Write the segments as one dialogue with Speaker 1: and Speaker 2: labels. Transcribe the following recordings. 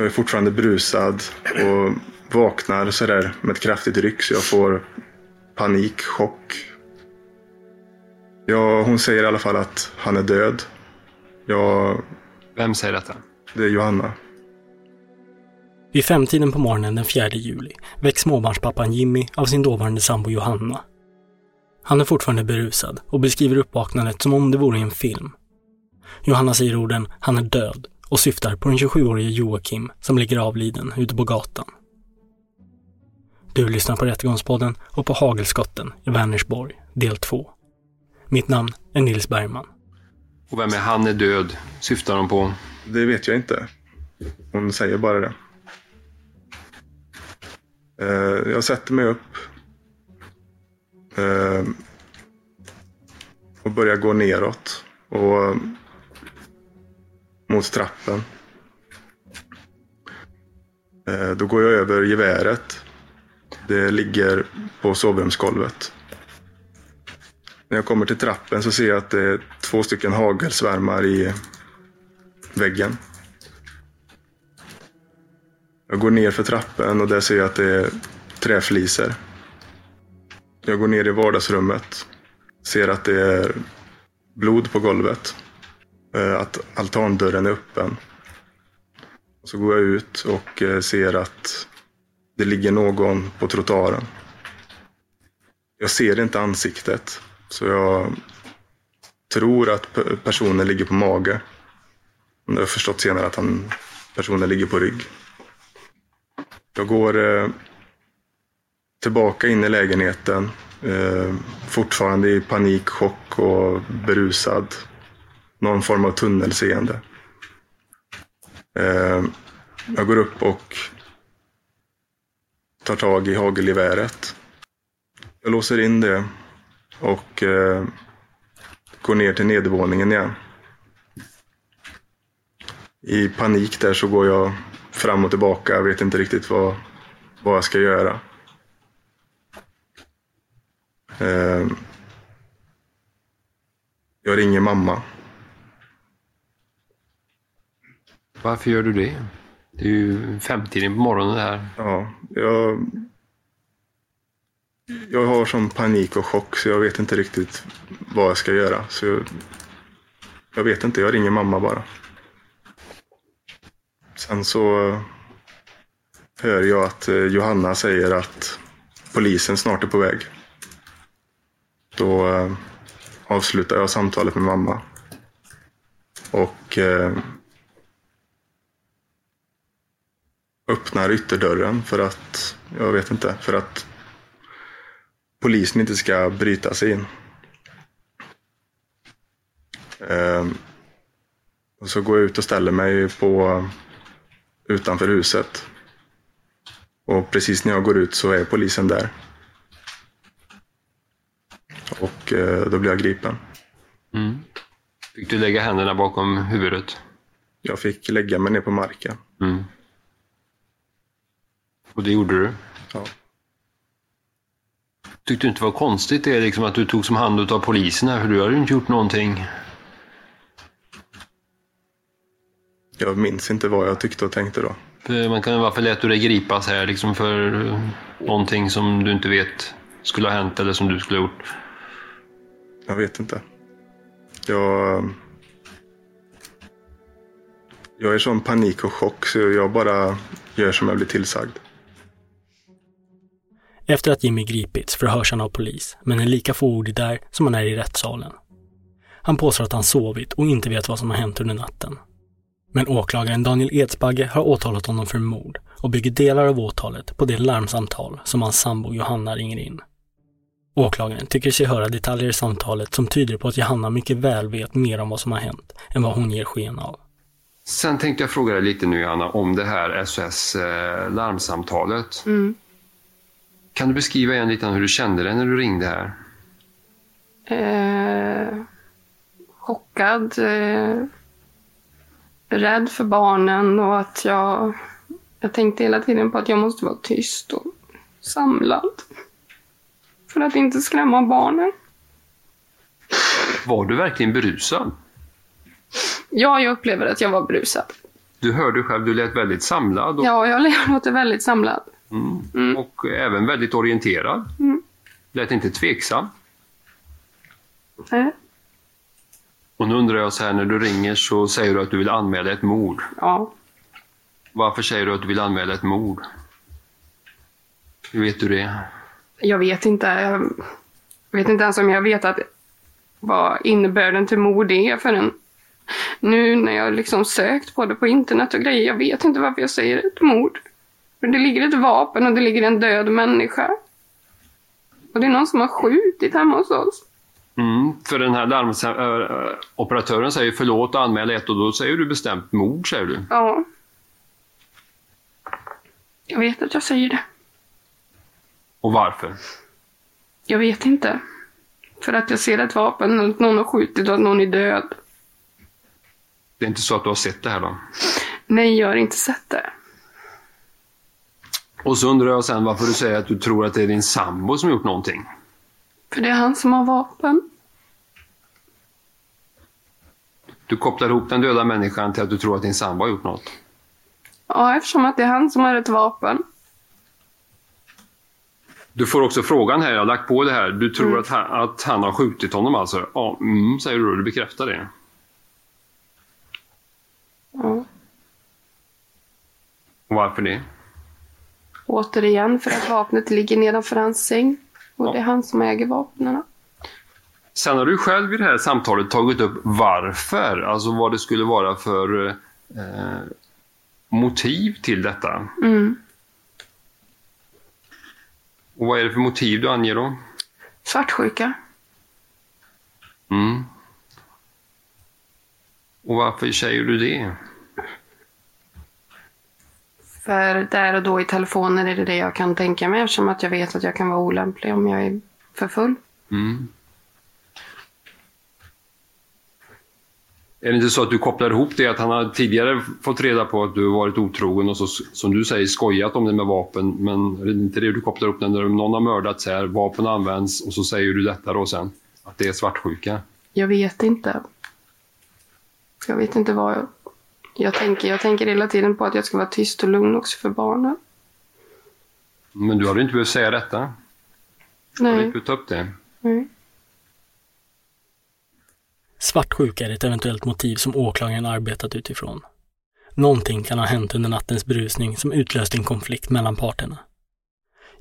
Speaker 1: Jag är fortfarande brusad och vaknar sådär med ett kraftigt ryck så jag får panik, chock. Ja, hon säger i alla fall att han är död. Jag,
Speaker 2: Vem säger detta?
Speaker 1: det är Johanna.
Speaker 3: Vid femtiden på morgonen den 4 juli väcks småbarnspappan Jimmy av sin dåvarande sambo Johanna. Han är fortfarande berusad och beskriver uppvaknandet som om det vore en film. Johanna säger orden “han är död” och syftar på den 27-årige Joakim som ligger avliden ute på gatan. Du lyssnar på Rättegångspodden och på Hagelskotten i Vänersborg, del 2. Mitt namn är Nils Bergman.
Speaker 2: Och vem är han är död? Syftar de på?
Speaker 1: Det vet jag inte. Hon säger bara det. Eh, Jag sätter mig upp. eh, Och börjar gå neråt. Och mot trappen. Eh, då går jag över geväret. Det ligger på sovrumsgolvet. När jag kommer till trappen så ser jag att det är två stycken hagelsvärmar i väggen. Jag går ner för trappen och där ser jag att det är träfliser. Jag går ner i vardagsrummet. Ser att det är blod på golvet. Eh, att altandörren är öppen. Så går jag ut och eh, ser att det ligger någon på trottoaren. Jag ser inte ansiktet. Så jag tror att personen ligger på mage. Men jag har förstått senare att han, personen ligger på rygg. Jag går eh, tillbaka in i lägenheten. Fortfarande i panik, chock och berusad. Någon form av tunnelseende. Eh, jag går upp och tar tag i hagelgeväret. Jag låser in det och eh, går ner till nedervåningen igen. I panik där så går jag fram och tillbaka. Jag vet inte riktigt vad, vad jag ska göra. Eh, jag ringer mamma.
Speaker 2: Varför gör du det? Det är ju femtiden på morgonen det här.
Speaker 1: Ja, jag, jag har sån panik och chock så jag vet inte riktigt vad jag ska göra. Så jag, jag vet inte, jag ringer mamma bara. Sen så hör jag att eh, Johanna säger att polisen snart är på väg. Då eh, avslutar jag samtalet med mamma. Och eh, öppnar ytterdörren för att, jag vet inte, för att polisen inte ska bryta sig in. Ehm, och så går jag ut och ställer mig på utanför huset. Och precis när jag går ut så är polisen där. Och eh, då blir jag gripen.
Speaker 2: Fick du lägga händerna bakom huvudet?
Speaker 1: Jag fick lägga mig ner på marken.
Speaker 2: Mm. Och det gjorde du?
Speaker 1: Ja.
Speaker 2: Tyckte du inte det var konstigt det liksom att du tog som hand av polisen här? För du hade ju inte gjort någonting.
Speaker 1: Jag minns inte vad jag tyckte och tänkte då.
Speaker 2: Man kan, varför lät du dig gripas här liksom för eh, någonting som du inte vet skulle ha hänt eller som du skulle ha gjort?
Speaker 1: Jag vet inte. Jag... Jag är sån panik och chock så jag bara gör som jag blir tillsagd.
Speaker 3: Efter att Jimmy gripits förhörs han av polis, men är lika fåordig där som han är i rättssalen. Han påstår att han sovit och inte vet vad som har hänt under natten. Men åklagaren Daniel Edsbagge har åtalat honom för mord och bygger delar av åtalet på det larmsamtal som hans sambo Johanna ringer in. Åklagaren tycker sig höra detaljer i samtalet som tyder på att Johanna mycket väl vet mer om vad som har hänt än vad hon ger sken av.
Speaker 2: Sen tänkte jag fråga dig lite nu Anna om det här SOS eh, larmsamtalet. Kan du beskriva igen lite hur du kände dig när du ringde här?
Speaker 4: Eh, chockad. Eh, rädd för barnen och att jag... Jag tänkte hela tiden på att jag måste vara tyst och samlad. För att inte skrämma barnen.
Speaker 2: Var du verkligen berusad?
Speaker 4: Ja, jag upplever att jag var berusad.
Speaker 2: Du hörde själv, du lät väldigt samlad och,
Speaker 4: Ja, jag låter väldigt samlad.
Speaker 2: Och även väldigt orienterad.
Speaker 4: Mm.
Speaker 2: Lät inte tveksam.
Speaker 4: Eh,
Speaker 2: Och nu undrar jag så här, när du ringer så säger du att du vill anmäla ett mord.
Speaker 4: ja.
Speaker 2: Varför säger du att du vill anmäla ett mord? Hur vet du det?
Speaker 4: Jag vet inte. Jag vet inte ens om jag vet att vad innebörden till mord är förrän nu när jag liksom sökt på det på internet och grejer. Jag vet inte varför jag säger ett mord. För det ligger ett vapen och det ligger en död människa. Och det är någon som har skjutit hemma hos oss.
Speaker 2: Mm, för den här larmoperatören säger förlåt och anmäla ett och då säger du bestämt mord, säger du.
Speaker 4: Ja. Jag vet att jag säger det.
Speaker 2: Och varför?
Speaker 4: Jag vet inte. För att jag ser ett vapen och att någon har skjutit och att någon är död.
Speaker 2: Det är inte så att du har sett det här då?
Speaker 4: Nej, jag har inte sett det.
Speaker 2: Och så undrar jag sen varför du säger att du tror att det är din sambo som gjort någonting.
Speaker 4: För det är han som har vapen.
Speaker 2: Du kopplar ihop den döda människan till att du tror att din sambo har gjort något.
Speaker 4: Ja, eftersom att det är han som har ett vapen.
Speaker 2: Du får också frågan här, jag har lagt på det här. Du tror att, han, att han har skjutit honom alltså? Ja, mm, säger du. Du bekräftar det.
Speaker 4: Ja.
Speaker 2: Varför det?
Speaker 4: Återigen, för att vapnet ligger nedanför hans säng. Och det är han som äger vapnen.
Speaker 2: Sen har du själv i det här samtalet tagit upp varför, alltså vad det skulle vara för eh, motiv till detta.
Speaker 4: Mm.
Speaker 2: Och vad är det för motiv du anger då?
Speaker 4: Svartsjuka.
Speaker 2: Mm. Och varför säger du det?
Speaker 4: För där och då i telefonen är det det jag kan tänka mig eftersom att jag vet att jag kan vara olämplig om jag är för full.
Speaker 2: Mm. Är det inte så att du kopplar ihop det att han har tidigare fått reda på att du varit otrogen och så, som du säger skojat om det med vapen, men är det inte det du kopplar ihop när någon har mördats här, vapen används och så säger du detta då sen? Att det är svartsjuka?
Speaker 4: Jag vet inte. Jag vet inte vad jag... Jag tänker, jag tänker hela tiden på att jag ska vara tyst och lugn också för barnen.
Speaker 2: Men du hade inte behövt säga detta. Har du
Speaker 4: Nej.
Speaker 2: inte behövt ta upp det?
Speaker 4: Nej.
Speaker 3: Svartsjuka är ett eventuellt motiv som åklagaren arbetat utifrån. Någonting kan ha hänt under nattens berusning som utlöste en konflikt mellan parterna.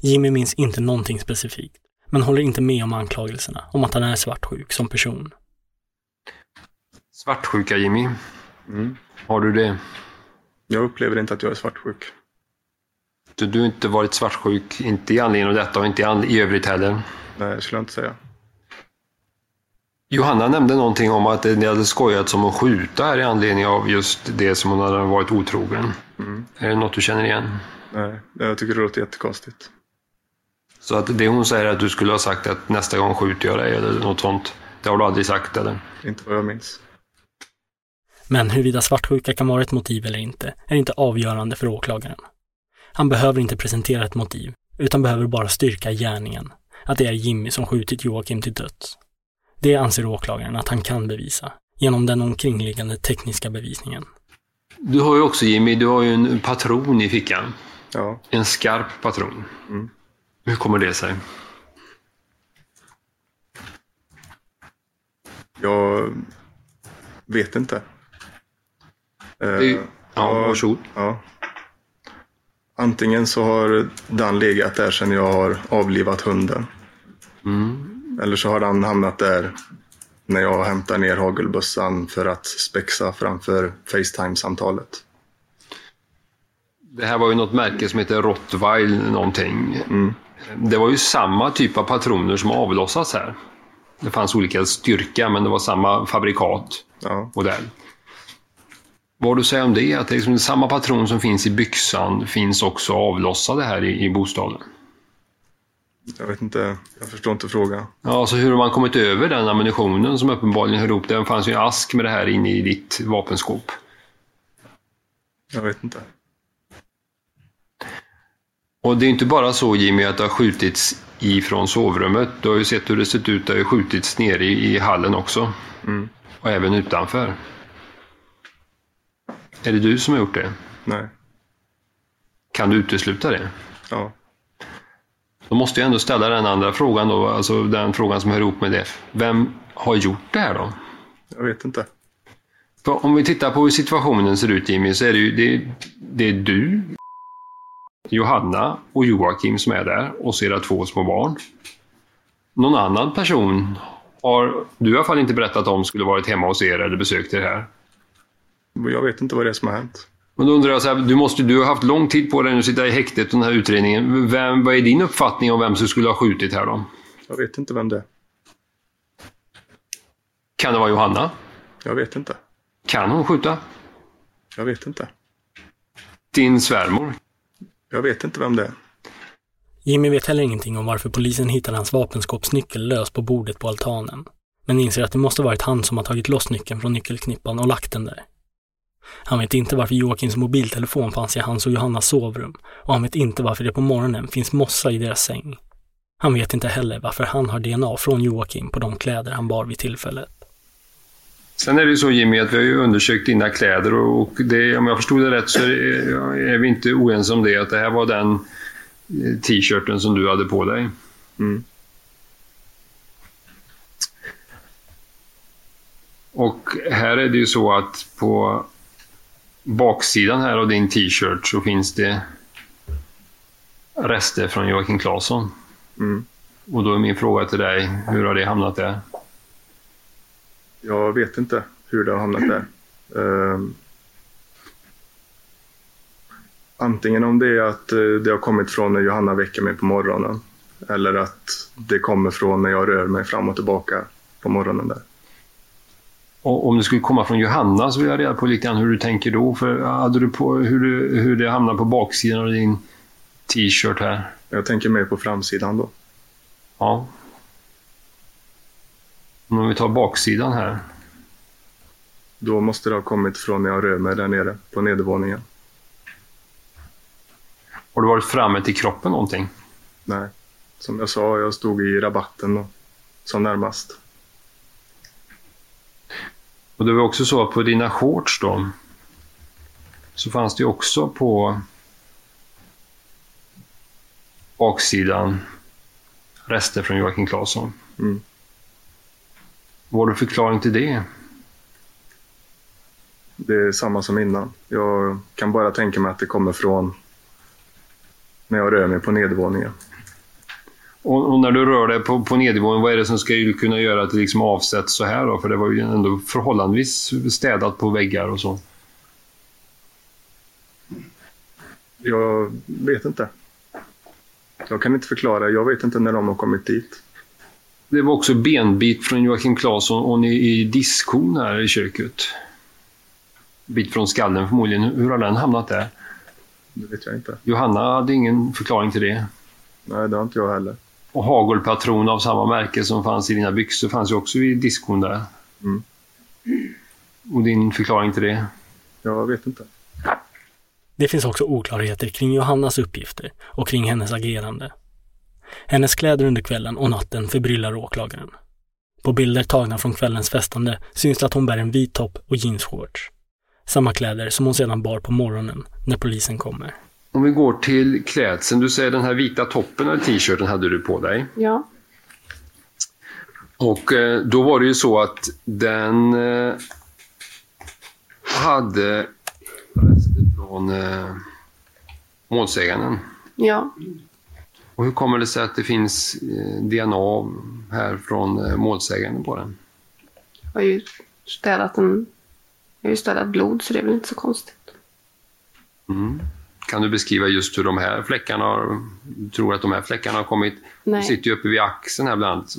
Speaker 3: Jimmy minns inte någonting specifikt, men håller inte med om anklagelserna om att han är svartsjuk som person.
Speaker 2: Svartsjuka Jimmy.
Speaker 1: Mm.
Speaker 2: Har du det?
Speaker 1: Jag upplever inte att jag är svartsjuk.
Speaker 2: Du, du har inte varit svartsjuk, inte i anledning av detta och inte i, i övrigt heller.
Speaker 1: Nej, det skulle jag inte säga.
Speaker 2: Johanna nämnde någonting om att ni hade skojat om att skjuta här i anledning av just det som hon hade varit otrogen. Är det något du känner igen?
Speaker 1: Nej, jag tycker det låter jättekonstigt.
Speaker 2: Så att det hon säger att du skulle ha sagt att nästa gång skjuter jag dig eller något sånt. Det har du aldrig sagt eller?
Speaker 1: Inte vad jag minns.
Speaker 3: Men huruvida svartsjuka kan vara ett motiv eller inte är inte avgörande för åklagaren. Han behöver inte presentera ett motiv, utan behöver bara styrka gärningen, att det är Jimmy som skjutit Joakim till döds. Det anser åklagaren att han kan bevisa, genom den omkringliggande tekniska bevisningen.
Speaker 2: Du har ju också Jimmy, du har ju en patron i fickan.
Speaker 1: Ja.
Speaker 2: En skarp patron.
Speaker 1: Mm.
Speaker 2: Hur kommer det sig?
Speaker 1: Jag vet inte. Eh,
Speaker 2: Det- ja, varsågod.
Speaker 1: Ja. Antingen så har den legat där sedan jag har avlivat hunden.
Speaker 2: Mm.
Speaker 1: Eller så har den hamnat där när jag hämtar ner hagelbössan för att spexa framför Facetime-samtalet.
Speaker 2: Det här var ju något märke som heter Rottweil någonting. Det var ju samma typ av patroner som avlossats här. Det fanns olika styrka, men det var samma fabrikat,
Speaker 1: Ja.
Speaker 2: modell. Vad du säger om det? Att det är liksom samma patron som finns i byxan finns också avlossade här i, i bostaden.
Speaker 1: Jag vet inte, jag förstår inte frågan.
Speaker 2: Ja, så hur har man kommit över den ammunitionen som uppenbarligen hör ihop? Det fanns ju en ask med det här inne i ditt vapenskåp.
Speaker 1: Jag vet inte.
Speaker 2: Och det är inte bara så Jimmy att det har skjutits ifrån sovrummet. Du har ju sett hur det sett ut. Det har ju skjutits nere i, i hallen också.
Speaker 1: Mm.
Speaker 2: Och även utanför. Är det du som har gjort det?
Speaker 1: Nej.
Speaker 2: Kan du utesluta det?
Speaker 1: Ja.
Speaker 2: Då måste jag ändå ställa den andra frågan då, alltså den frågan som hör ihop med det. Vem har gjort det här då?
Speaker 1: Jag vet inte.
Speaker 2: För om vi tittar på hur situationen ser ut Jimmy, så är det ju det, det är du, Johanna och Joakim som är där och ser era två små barn. Någon annan person har du i alla fall inte berättat om skulle varit hemma hos er eller besökt er här.
Speaker 1: Jag vet inte vad det är som har hänt.
Speaker 2: Men då undrar jag så här, du, måste, du har haft lång tid på dig nu att sitta i häktet och den här utredningen. Vem, vad är din uppfattning om vem som skulle ha skjutit här då?
Speaker 1: Jag vet inte vem det är.
Speaker 2: Kan det vara Johanna?
Speaker 1: Jag vet inte.
Speaker 2: Kan hon skjuta?
Speaker 1: Jag vet inte.
Speaker 2: Din svärmor?
Speaker 1: Jag vet inte vem det är.
Speaker 3: Jimmy vet heller ingenting om varför polisen hittade hans vapenskåpsnyckel lös på bordet på altanen, men inser att det måste varit han som har tagit loss nyckeln från nyckelknippan och lagt den där. Han vet inte varför Joakims mobiltelefon fanns i hans och Johannas sovrum och han vet inte varför det på morgonen finns mossa i deras säng. Han vet inte heller varför han har DNA från Joakim på de kläder han bar vid tillfället.
Speaker 2: Sen är det ju så Jimmy att vi har ju undersökt dina kläder och det, om jag förstod det rätt så är, är vi inte oense om det. Att det här var den eh, t-shirten som du hade på dig.
Speaker 1: Mm.
Speaker 2: Och här är det ju så att på baksidan här av din t-shirt så finns det rester från Joakim Claesson.
Speaker 1: Mm.
Speaker 2: Och då är min fråga till dig, hur har det hamnat där?
Speaker 1: Jag vet inte hur det har hamnat där. Ehm, antingen om det är att eh, det har kommit från när Johanna väcker mig på morgonen. Eller att det kommer från när jag rör mig fram och tillbaka på morgonen där.
Speaker 2: Och om det skulle komma från Johanna så vill jag reda på lite grann hur du tänker då. För hade du på hur, du, hur det hamnar på baksidan av din t-shirt här?
Speaker 1: Jag tänker mer på framsidan då.
Speaker 2: Ja. Men Om vi tar baksidan här.
Speaker 1: Då måste det ha kommit från när jag rör mig där nere på nedervåningen.
Speaker 2: Har du varit framme till kroppen någonting?
Speaker 1: Nej, som jag sa, jag stod i rabatten och, som närmast.
Speaker 2: Och det var också så att på dina shorts då så fanns det också på baksidan rester från Joakim Claesson.
Speaker 1: Mm.
Speaker 2: Vad har du förklaring till det?
Speaker 1: Det är samma som innan. Jag kan bara tänka mig att det kommer från när jag rör mig på nedervåningen.
Speaker 2: Och, och när du rör dig på, på nedervåningen, vad är det som ska kunna göra att det liksom avsätts så här då? För det var ju ändå förhållandevis städat på väggar och så.
Speaker 1: Jag vet inte. Jag kan inte förklara. Jag vet inte när de har kommit dit.
Speaker 2: Det var också benbit från Joakim Claesson och i, i diskon här i köket. Bit från skallen förmodligen. Hur har den hamnat där?
Speaker 1: Det vet jag inte.
Speaker 2: Johanna hade ingen förklaring till det.
Speaker 1: Nej, det har inte jag heller.
Speaker 2: Hagelpatron av samma märke som fanns i dina byxor fanns ju också i diskon där.
Speaker 1: Mm.
Speaker 2: Och din förklaring till det?
Speaker 1: Jag vet inte.
Speaker 3: Det finns också oklarheter kring Johannas uppgifter och kring hennes agerande. Hennes kläder under kvällen och natten förbryllar åklagaren. På bilder tagna från kvällens festande syns det att hon bär en vit topp och jeansshorts. Samma kläder som hon sedan bar på morgonen när polisen kommer.
Speaker 2: Om vi går till klädseln. Du säger den här vita toppen eller t-shirten hade du på dig.
Speaker 4: Ja.
Speaker 2: Och eh, då var det ju så att den eh, hade rester från eh, målsäganden.
Speaker 4: Ja.
Speaker 2: Och hur kommer det sig att det finns DNA här från målsäganden på den?
Speaker 4: Jag har ju städat en... Jag har ju städat blod så det är väl inte så konstigt.
Speaker 2: Mm. Kan du beskriva just hur de här fläckarna har, tror att de här fläckarna har kommit?
Speaker 4: Nej.
Speaker 2: De sitter ju uppe vid axeln här bland annat.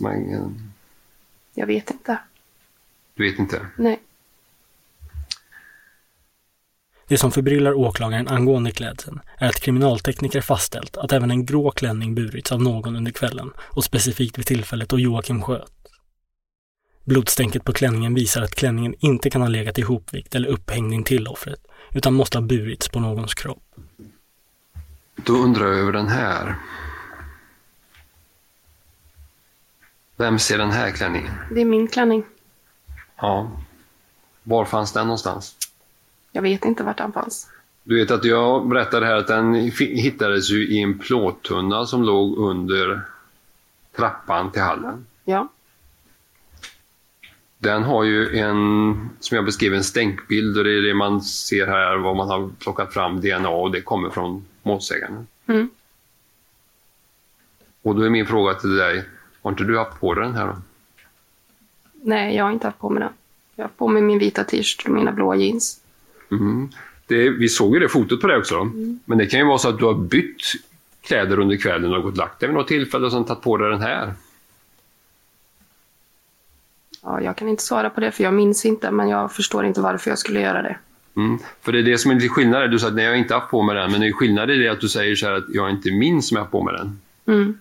Speaker 4: Jag vet inte.
Speaker 2: Du vet inte?
Speaker 4: Nej.
Speaker 3: Det som förbryllar åklagaren angående klädseln är att kriminaltekniker fastställt att även en grå klänning burits av någon under kvällen och specifikt vid tillfället då Joakim sköt. Blodstänket på klänningen visar att klänningen inte kan ha legat ihopvikt eller upphängd intill offret, utan måste ha burits på någons kropp.
Speaker 2: Då undrar jag över den här. Vem ser den här klänningen?
Speaker 4: Det är min klänning.
Speaker 2: Ja. Var fanns den någonstans?
Speaker 4: Jag vet inte vart den fanns.
Speaker 2: Du vet att jag berättade här att den hittades ju i en plåttunna som låg under trappan till hallen.
Speaker 4: Ja.
Speaker 2: Den har ju en, som jag beskrev, en stänkbild och det är det man ser här vad man har plockat fram DNA och det kommer från målsägaren.
Speaker 4: Mm.
Speaker 2: Och då är min fråga till dig, har inte du haft på dig den här då?
Speaker 4: Nej, jag har inte haft på mig den. Jag har på mig min vita t-shirt och mina blåa jeans.
Speaker 2: Mm. Det, vi såg ju det fotot på det också. Men det kan ju vara så att du har bytt kläder under kvällen och gått och lagt dig vid något tillfälle och sen tagit på dig den här.
Speaker 4: Ja, jag kan inte svara på det för jag minns inte, men jag förstår inte varför jag skulle göra det.
Speaker 2: Mm. För det är det som är lite skillnad. Du sa att nej, jag har inte haft på mig den, men det är skillnad i det att du säger så här att jag inte minns om jag har haft på mig den.
Speaker 4: Mm.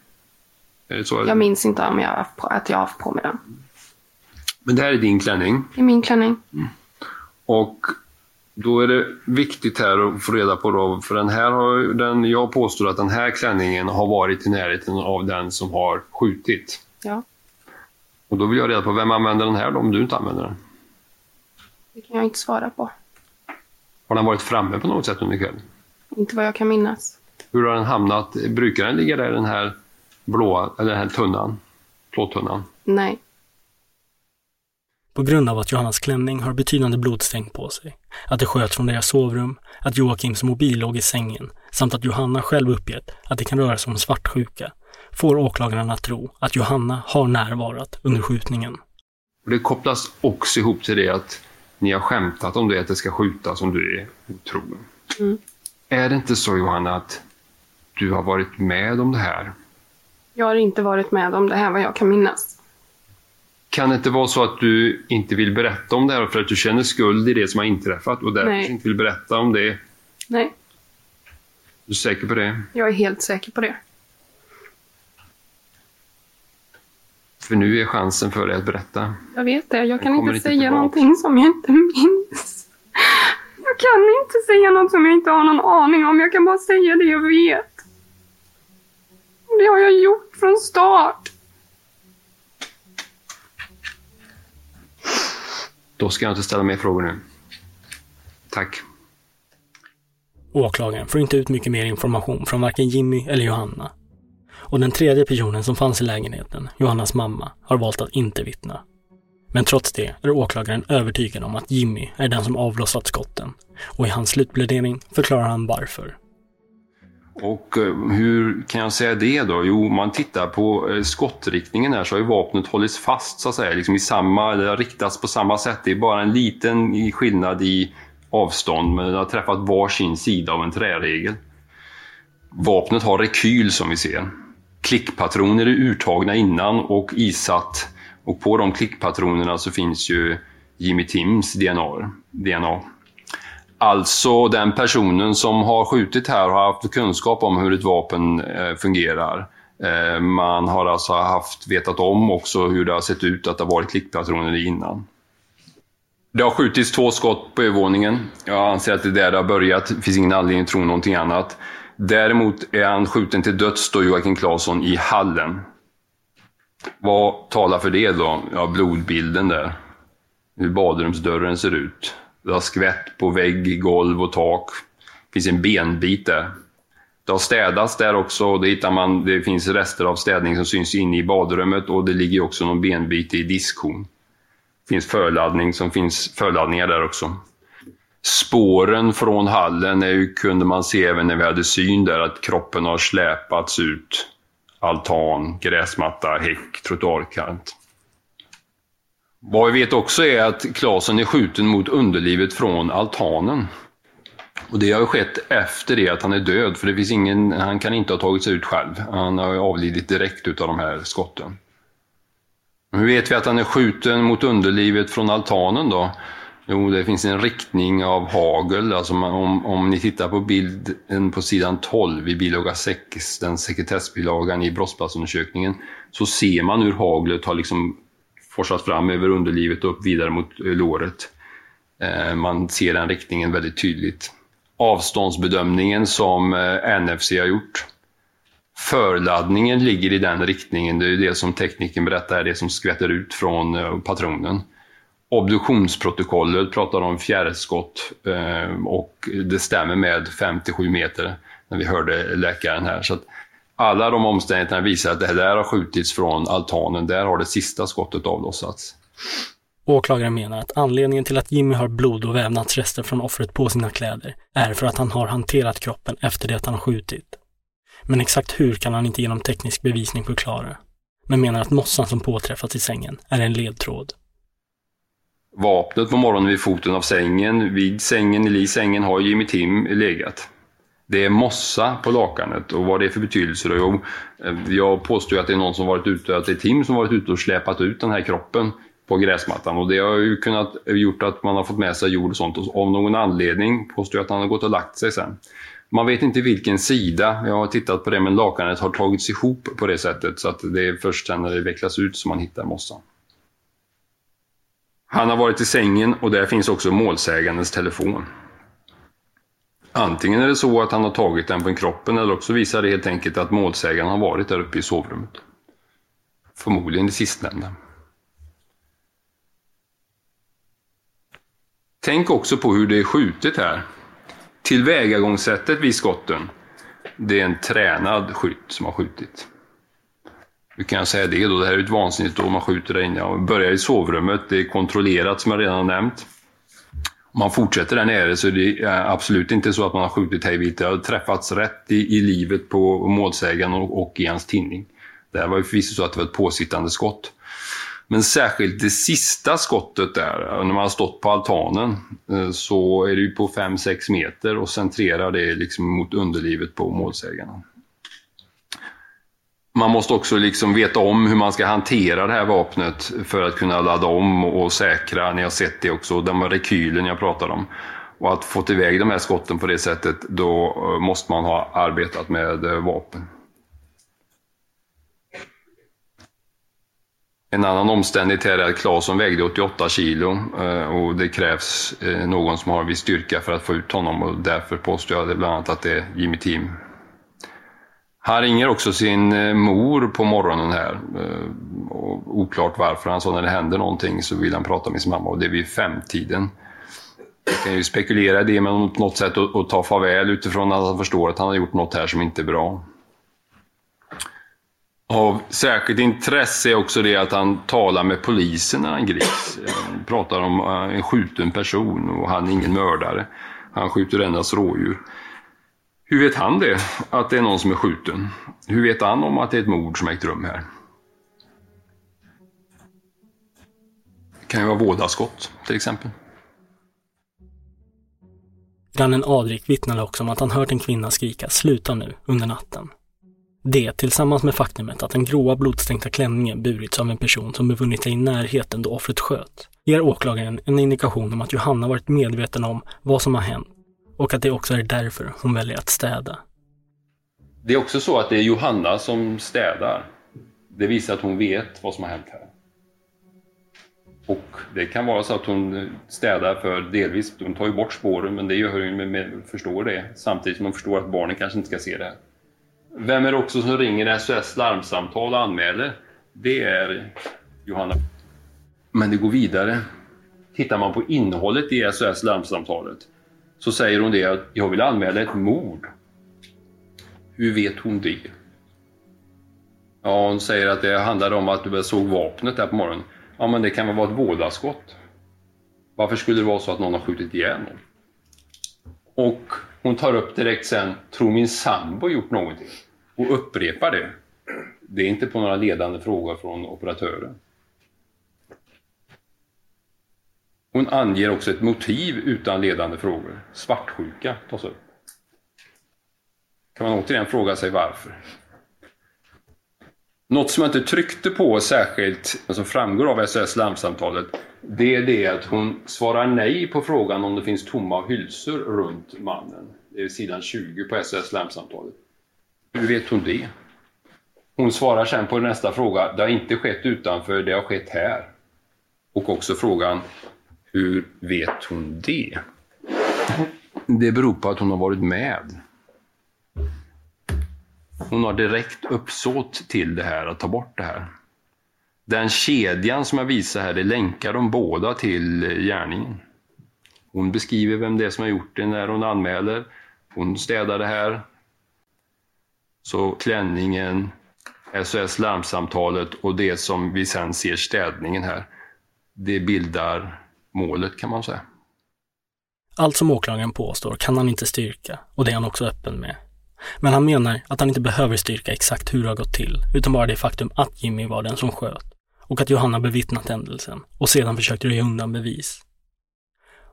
Speaker 2: Är det så?
Speaker 4: Jag minns inte om jag på, att jag har haft på mig den.
Speaker 2: Men det här är din klänning.
Speaker 4: Det är min klänning.
Speaker 2: Och då är det viktigt här att få reda på då, för den här har den, jag påstår att den här klänningen har varit i närheten av den som har skjutit.
Speaker 4: Ja,
Speaker 2: Och då vill jag reda på vem använder den här då, om du inte använder den?
Speaker 4: det kan jag inte svara på.
Speaker 2: Har den varit framme på något sätt under kvällen?
Speaker 4: Inte vad jag kan minnas.
Speaker 2: Hur har den hamnat? Brukar den ligga där i den här blåa, eller den här tunnan? Plåttunnan?
Speaker 4: Nej.
Speaker 3: På grund av att Johannas klänning har betydande blodstänk på sig, att det sköts från deras sovrum, att Joakims mobil låg i sängen samt att Johanna själv uppgett att det kan röra sig om svartsjuka, får åklagaren att tro att Johanna har närvarat under skjutningen.
Speaker 2: Det kopplas också ihop till det att ni har skämtat om det, att det ska skjutas om du är otrogen.
Speaker 4: Mm.
Speaker 2: Är det inte så Johanna att du har varit med om det här?
Speaker 4: Jag har inte varit med om det här vad jag kan minnas.
Speaker 2: Kan det inte vara så att du inte vill berätta om det här för att du känner skuld i det som har inträffat och därför
Speaker 4: Nej.
Speaker 2: inte vill berätta om det?
Speaker 4: Nej,
Speaker 2: Du är säker på det?
Speaker 4: jag är helt säker på det.
Speaker 2: För nu är chansen för dig att berätta.
Speaker 4: Jag vet det. Jag kan inte
Speaker 2: inte
Speaker 4: säga
Speaker 2: tillbaka.
Speaker 4: någonting som jag inte minns. Jag kan inte säga något som jag inte har någon aning om. Jag kan bara säga det jag vet. Det har jag gjort från start.
Speaker 2: Då ska jag inte ställa mer frågor nu. Tack.
Speaker 3: Åklagaren får inte ut mycket mer information från varken Jimmy eller Johanna. Och den tredje personen som fanns i lägenheten, Johannas mamma, har valt att inte vittna. Men trots det är åklagaren övertygad om att Jimmy är den som avlossat skotten. Och i hans slutplädering förklarar han varför.
Speaker 2: Och eh, hur kan jag säga det då? Jo, om man tittar på eh, skottriktningen här så har ju vapnet hållits fast så att säga, liksom i samma, eller riktats på samma sätt. Det är bara en liten skillnad i avstånd, men den har träffat varsin sida av en träregel. Vapnet har rekyl som vi ser. Klickpatroner är urtagna innan och isatt. Och på de klickpatronerna så finns ju Jimmy Tims DNA. DNA. Alltså den personen som har skjutit här har haft kunskap om hur ett vapen eh, fungerar. Eh, man har alltså haft, vetat om också hur det har sett ut, att det har varit klickpatroner innan. Det har skjutits två skott på övervåningen. Jag anser att det är där det har börjat. Det finns ingen anledning att tro någonting annat. Däremot är han skjuten till döds då Joakim Claesson i hallen. Vad talar för det då? Ja, blodbilden där. Hur badrumsdörren ser ut. Det har skvätt på vägg, golv och tak. Det finns en benbit där. Det har städats där också. Det, hittar man, det finns rester av städning som syns inne i badrummet och det ligger också någon benbit i diskhon. Det finns förladdning som finns förladdningar där också. Spåren från hallen är ju, kunde man se även när vi hade syn där, att kroppen har släpats ut. Altan, gräsmatta, häck, trottoarkant. Vad vi vet också är att Klasen är skjuten mot underlivet från altanen. Och det har skett efter det att han är död, för det finns ingen, han kan inte ha tagit sig ut själv. Han har avlidit direkt utav de här skotten. Hur vet vi att han är skjuten mot underlivet från altanen då? Jo, det finns en riktning av hagel. Alltså om, om ni tittar på bilden på sidan 12 i bilaga 6, den sekretessbilagan i brottsplatsundersökningen, så ser man hur haglet har liksom forsat fram över underlivet och upp vidare mot eh, låret. Eh, man ser den riktningen väldigt tydligt. Avståndsbedömningen som eh, NFC har gjort. Förladdningen ligger i den riktningen. Det är det som tekniken berättar det som skvätter ut från eh, patronen. Obduktionsprotokollet pratar om fjärrskott eh, och det stämmer med 5-7 meter när vi hörde läkaren här. Så alla de omständigheterna visar att det här har skjutits från altanen. Där har det sista skottet avlossats.
Speaker 3: Åklagaren menar att anledningen till att Jimmy har blod och vävnadsrester från offret på sina kläder är för att han har hanterat kroppen efter det att han har skjutit. Men exakt hur kan han inte genom teknisk bevisning förklara. Men menar att mossan som påträffats i sängen är en ledtråd.
Speaker 2: Vapnet på morgonen vid foten av sängen, vid sängen, i sängen har Jimmy Tim legat. Det är mossa på lakanet och vad det är för betydelse då? Jo, eh, jag påstår att det är någon som varit ute, att det är Tim som varit ute och släpat ut den här kroppen på gräsmattan och det har ju kunnat gjort att man har fått med sig jord och sånt och av någon anledning påstår jag att han har gått och lagt sig sen. Man vet inte vilken sida, jag har tittat på det, men lakanet har tagits ihop på det sättet så att det är först sen när det vecklas ut som man hittar mossan. Han har varit i sängen och där finns också målsägandens telefon. Antingen är det så att han har tagit den från kroppen eller också visar det helt enkelt att målsägaren har varit där uppe i sovrummet. Förmodligen det sistnämnda. Tänk också på hur det är skjutet här. Tillvägagångssättet vid skotten. Det är en tränad skytt som har skjutit. Hur kan jag säga det då? Det här är ju ett vansinnigt då man skjuter där inne. Jag börjar i sovrummet. Det är kontrollerat som jag redan har nämnt. Om man fortsätter där nere så är det absolut inte så att man har skjutit hejvilt. Det har träffats rätt i, i livet på målsägaren och, och i hans tinning. Det här var ju förvisso så att det var ett påsittande skott. Men särskilt det sista skottet där, när man har stått på altanen, eh, så är det ju på 5-6 meter och centrerar det liksom mot underlivet på målsägaren. Man måste också liksom veta om hur man ska hantera det här vapnet för att kunna ladda om och säkra. Ni har sett det också, den rekylen jag pratade om. Och att få iväg de här skotten på det sättet, då eh, måste man ha arbetat med eh, vapen. En annan omständighet här är att Claesson vägde 88 kilo eh, och det krävs någon som har viss styrka för att få ut honom och därför påstår jag bland annat att det är Jimmy Team han ringer också sin eh, mor på morgonen här. Eh, och oklart varför. Han sa när det händer någonting så vill han prata med sin mamma och det är vid femtiden. Jag kan ju spekulera i det men på något sätt att ta farväl utifrån att han förstår att han har gjort något här som inte är bra. Av särskilt intresse är också det att han talar med polisen när han grips. Han pratar om eh, en skjuten person och han är ingen mördare. Han skjuter endast rådjur. Hur vet han det? Att det är någon som är skjuten? Hur vet han om att det är ett mord som ägt rum här? Det kan ju vara vådaskott, till exempel.
Speaker 3: Grannen Adrik vittnade också om att han hört en kvinna skrika ”sluta nu” under natten. Det, tillsammans med faktumet att den gråa blodstänkta klänningen burits av en person som befunnit sig i närheten då offret sköt, ger åklagaren en indikation om att Johanna varit medveten om vad som har hänt och att det också är därför hon väljer att städa.
Speaker 2: Det är också så att det är Johanna som städar. Det visar att hon vet vad som har hänt här. Och det kan vara så att hon städar för delvis, hon tar ju bort spåren men det gör hon med, med, förstår det samtidigt som hon förstår att barnen kanske inte ska se det här. Vem är det också som ringer SOS larmsamtal och anmäler? Det är Johanna. Men det går vidare. Tittar man på innehållet i SOS larmsamtalet så säger hon det att jag vill anmäla ett mord. Hur vet hon det? Ja, hon säger att det handlade om att du såg vapnet där på morgonen. Ja, men det kan väl vara ett vådaskott? Varför skulle det vara så att någon har skjutit ihjäl någon? Och hon tar upp direkt sen, tror min sambo gjort någonting? Och upprepar det. Det är inte på några ledande frågor från operatören. Hon anger också ett motiv utan ledande frågor. Svartsjuka tas upp. Kan man återigen fråga sig varför? Något som jag inte tryckte på särskilt, men som framgår av SOS larmsamtalet, det är det att hon svarar nej på frågan om det finns tomma hylsor runt mannen. Det är sidan 20 på SOS larmsamtalet. Hur vet hon det? Hon svarar sen på nästa fråga, det har inte skett utanför, det har skett här. Och också frågan, hur vet hon det? Det beror på att hon har varit med. Hon har direkt uppsåt till det här, att ta bort det här. Den kedjan som jag visar här, det länkar de båda till gärningen. Hon beskriver vem det är som har gjort det när hon anmäler. Hon städar det här. Så klänningen, SOS larmsamtalet och det som vi sen ser städningen här, det bildar målet kan man säga.
Speaker 3: Allt som åklagaren påstår kan han inte styrka och det är han också öppen med. Men han menar att han inte behöver styrka exakt hur det har gått till, utan bara det faktum att Jimmy var den som sköt och att Johanna bevittnat händelsen och sedan försökt röja undan bevis.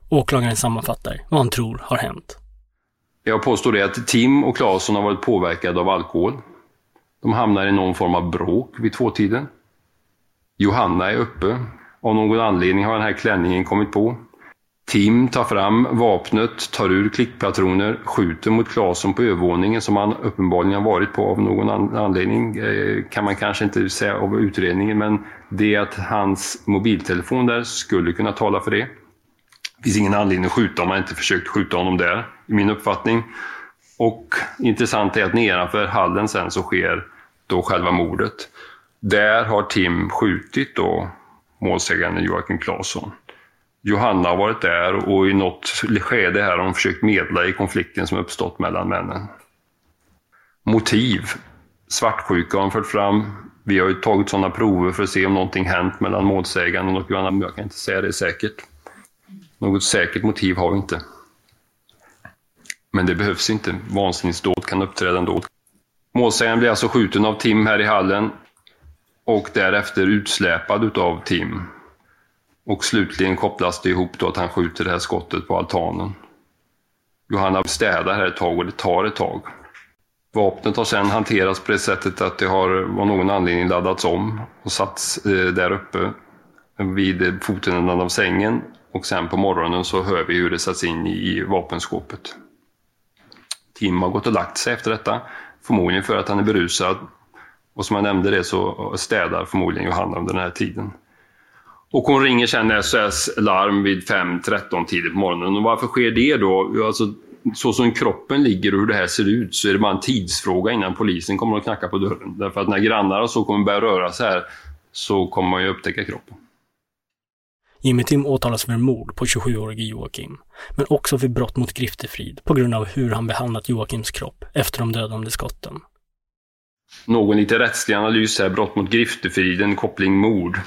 Speaker 3: Åklagaren sammanfattar vad han tror har hänt.
Speaker 2: Jag påstår det att Tim och Claesson har varit påverkade av alkohol. De hamnar i någon form av bråk vid tvåtiden. Johanna är uppe. Av någon anledning har den här klänningen kommit på. Tim tar fram vapnet, tar ur klickpatroner, skjuter mot Claesson på övervåningen som han uppenbarligen har varit på av någon anledning. Eh, kan man kanske inte säga av utredningen, men det att hans mobiltelefon där skulle kunna tala för det. Det finns ingen anledning att skjuta om man inte försökt skjuta honom där, i min uppfattning. Och intressant är att nedanför hallen sen så sker då själva mordet. Där har Tim skjutit då målsägande Joakim Claesson. Johanna har varit där och i något skede här har hon försökt medla i konflikten som uppstått mellan männen. Motiv. Svartsjuka har hon fört fram. Vi har ju tagit sådana prover för att se om någonting hänt mellan målsäganden och Johanna, men jag kan inte säga det säkert. Något säkert motiv har vi inte. Men det behövs inte. Vansinnesdåd kan uppträda ändå. Målsäganden blir alltså skjuten av Tim här i hallen och därefter utsläpad utav Tim och slutligen kopplas det ihop då att han skjuter det här skottet på altanen. Johanna städar här ett tag och det tar ett tag. Vapnet har sedan hanterats på det sättet att det har av någon anledning laddats om och satts eh, där uppe vid fotändan av sängen och sen på morgonen så hör vi hur det satts in i vapenskåpet. Tim har gått och lagt sig efter detta, förmodligen för att han är berusad. Och som jag nämnde det så städar förmodligen Johanna under den här tiden. Och hon ringer sen SOS Larm vid 5.13 tidigt på morgonen. Och varför sker det då? Alltså, så som kroppen ligger och hur det här ser ut så är det bara en tidsfråga innan polisen kommer att knacka på dörren. Därför att när grannar och så kommer börja röra sig här så kommer man ju upptäcka kroppen.
Speaker 3: Jimmy Tim åtalas för mord på 27-årige Joakim, men också för brott mot griftefrid på grund av hur han behandlat Joakims kropp efter de dödande skotten.
Speaker 2: Någon lite rättslig analys här, brott mot griftefriden, koppling mord.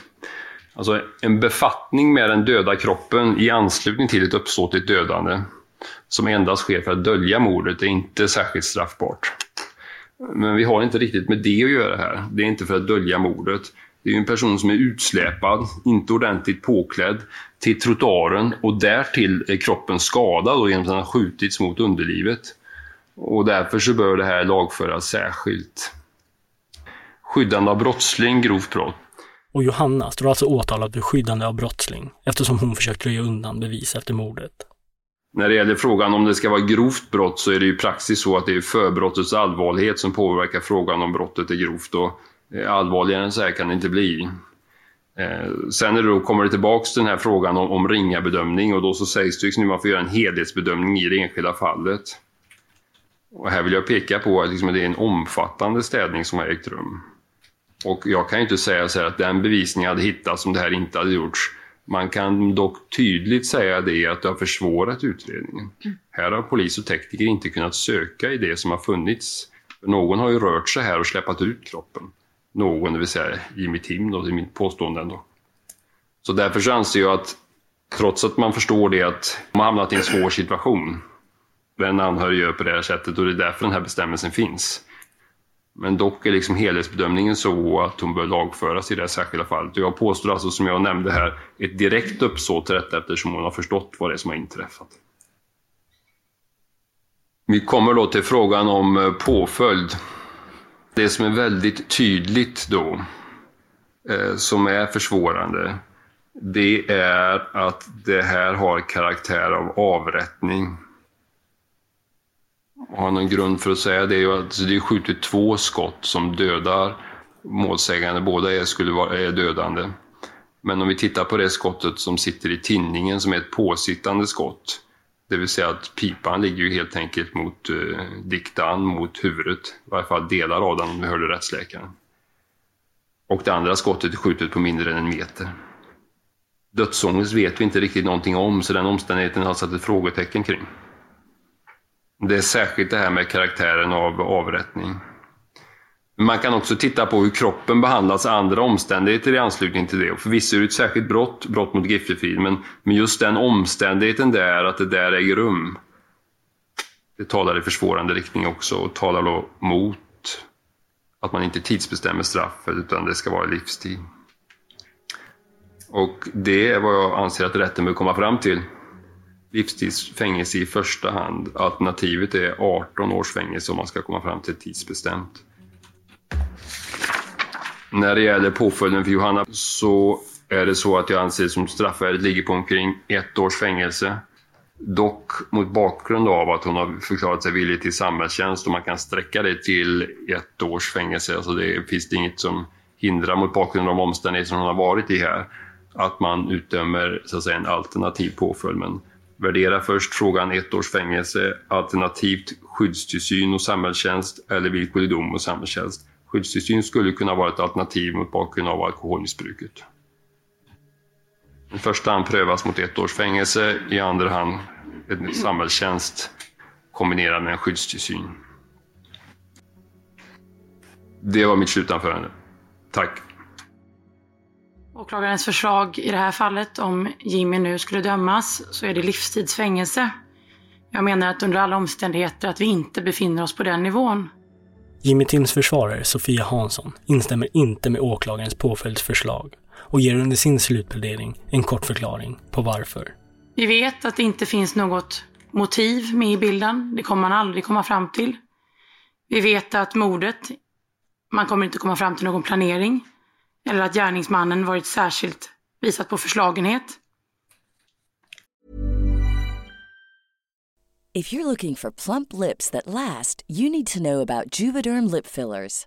Speaker 2: Alltså en befattning med den döda kroppen i anslutning till ett uppsåtligt dödande som endast sker för att dölja mordet är inte särskilt straffbart. Men vi har inte riktigt med det att göra här. Det är inte för att dölja mordet. Det är en person som är utsläpad, inte ordentligt påklädd, till trottoaren och därtill är kroppen skadad genom att den har skjutits mot underlivet. Och därför så bör det här lagföras särskilt. Skyddande av brottsling, grovt brott.
Speaker 3: Och Johanna står alltså åtalad för skyddande av brottsling eftersom hon försökt röja undan bevis efter mordet.
Speaker 2: När det gäller frågan om det ska vara grovt brott så är det ju praxis så att det är förbrottets allvarlighet som påverkar frågan om brottet är grovt. Och eh, allvarligare än så här kan det inte bli. Eh, sen är det då, kommer det tillbaka till den här frågan om, om ringa bedömning och då så sägs det liksom att man får göra en helhetsbedömning i det enskilda fallet. Och här vill jag peka på att liksom det är en omfattande städning som har ägt rum. Och jag kan ju inte säga så att den bevisningen hade hittats om det här inte hade gjorts. Man kan dock tydligt säga det att det har försvårat utredningen. Mm. Här har polis och tekniker inte kunnat söka i det som har funnits. Någon har ju rört sig här och släppt ut kroppen. Någon, det vill säga Jimmy Tim, då, det är mitt påstående ändå. Så därför så anser jag att trots att man förstår det att man har hamnat i en svår situation. Den anhörig gör på det här sättet och det är därför den här bestämmelsen finns. Men dock är liksom helhetsbedömningen så att hon bör lagföras i det här särskilda fallet. Och jag påstår alltså, som jag nämnde här, ett direkt uppsåt till detta eftersom hon har förstått vad det är som har inträffat. Vi kommer då till frågan om eh, påföljd. Det som är väldigt tydligt då, eh, som är försvårande, det är att det här har karaktär av avrättning har någon grund för att säga det är att det är skjutit två skott som dödar målsägande. Båda är, skulle vara, är dödande. Men om vi tittar på det skottet som sitter i tinningen som är ett påsittande skott. Det vill säga att pipan ligger ju helt enkelt mot eh, diktan, mot huvudet. I varje fall delar av den om vi hörde rättsläkaren. Och det andra skottet är skjutet på mindre än en meter. Dödsångest vet vi inte riktigt någonting om så den omständigheten har satt ett frågetecken kring. Det är särskilt det här med karaktären av avrättning. Man kan också titta på hur kroppen behandlas andra omständigheter i anslutning till det. Och förvisso är det ett särskilt brott, brott mot griftefrid, men, men just den omständigheten där, att det där äger rum, det talar i försvårande riktning också och talar då mot att man inte tidsbestämmer straffet utan det ska vara livstid. Och det är vad jag anser att rätten bör komma fram till livstidsfängelse i första hand. Alternativet är 18 års fängelse om man ska komma fram till tidsbestämt. När det gäller påföljden för Johanna så är det så att jag anser som straffvärdet ligger på omkring ett års fängelse. Dock mot bakgrund av att hon har förklarat sig villig till samhällstjänst och man kan sträcka det till ett års fängelse. Alltså det finns det inget som hindrar mot bakgrund av de omständigheter som hon har varit i här att man utdömer så att säga, en alternativ påföljd. Men Värdera först frågan ett års fängelse, alternativt skyddstillsyn och samhällstjänst eller villkorlig dom och samhällstjänst. Skyddstillsyn skulle kunna vara ett alternativ mot bakgrund av alkoholmissbruket. I första hand prövas mot ett års fängelse, i andra hand en samhällstjänst kombinerad med en skyddstillsyn. Det var mitt slutanförande. Tack.
Speaker 5: Åklagarens förslag i det här fallet, om Jimmy nu skulle dömas, så är det livstidsfängelse. Jag menar att under alla omständigheter att vi inte befinner oss på den nivån.
Speaker 3: Jimmy Tims försvarare Sofia Hansson instämmer inte med åklagarens påföljdsförslag och ger under sin slutplädering en kort förklaring på varför.
Speaker 5: Vi vet att det inte finns något motiv med i bilden. Det kommer man aldrig komma fram till. Vi vet att mordet, man kommer inte komma fram till någon planering eller att gärningsmannen varit särskilt visat på förslagenhet.
Speaker 6: If you're looking for plump lips that last, you need to know about Juvederm lip fillers.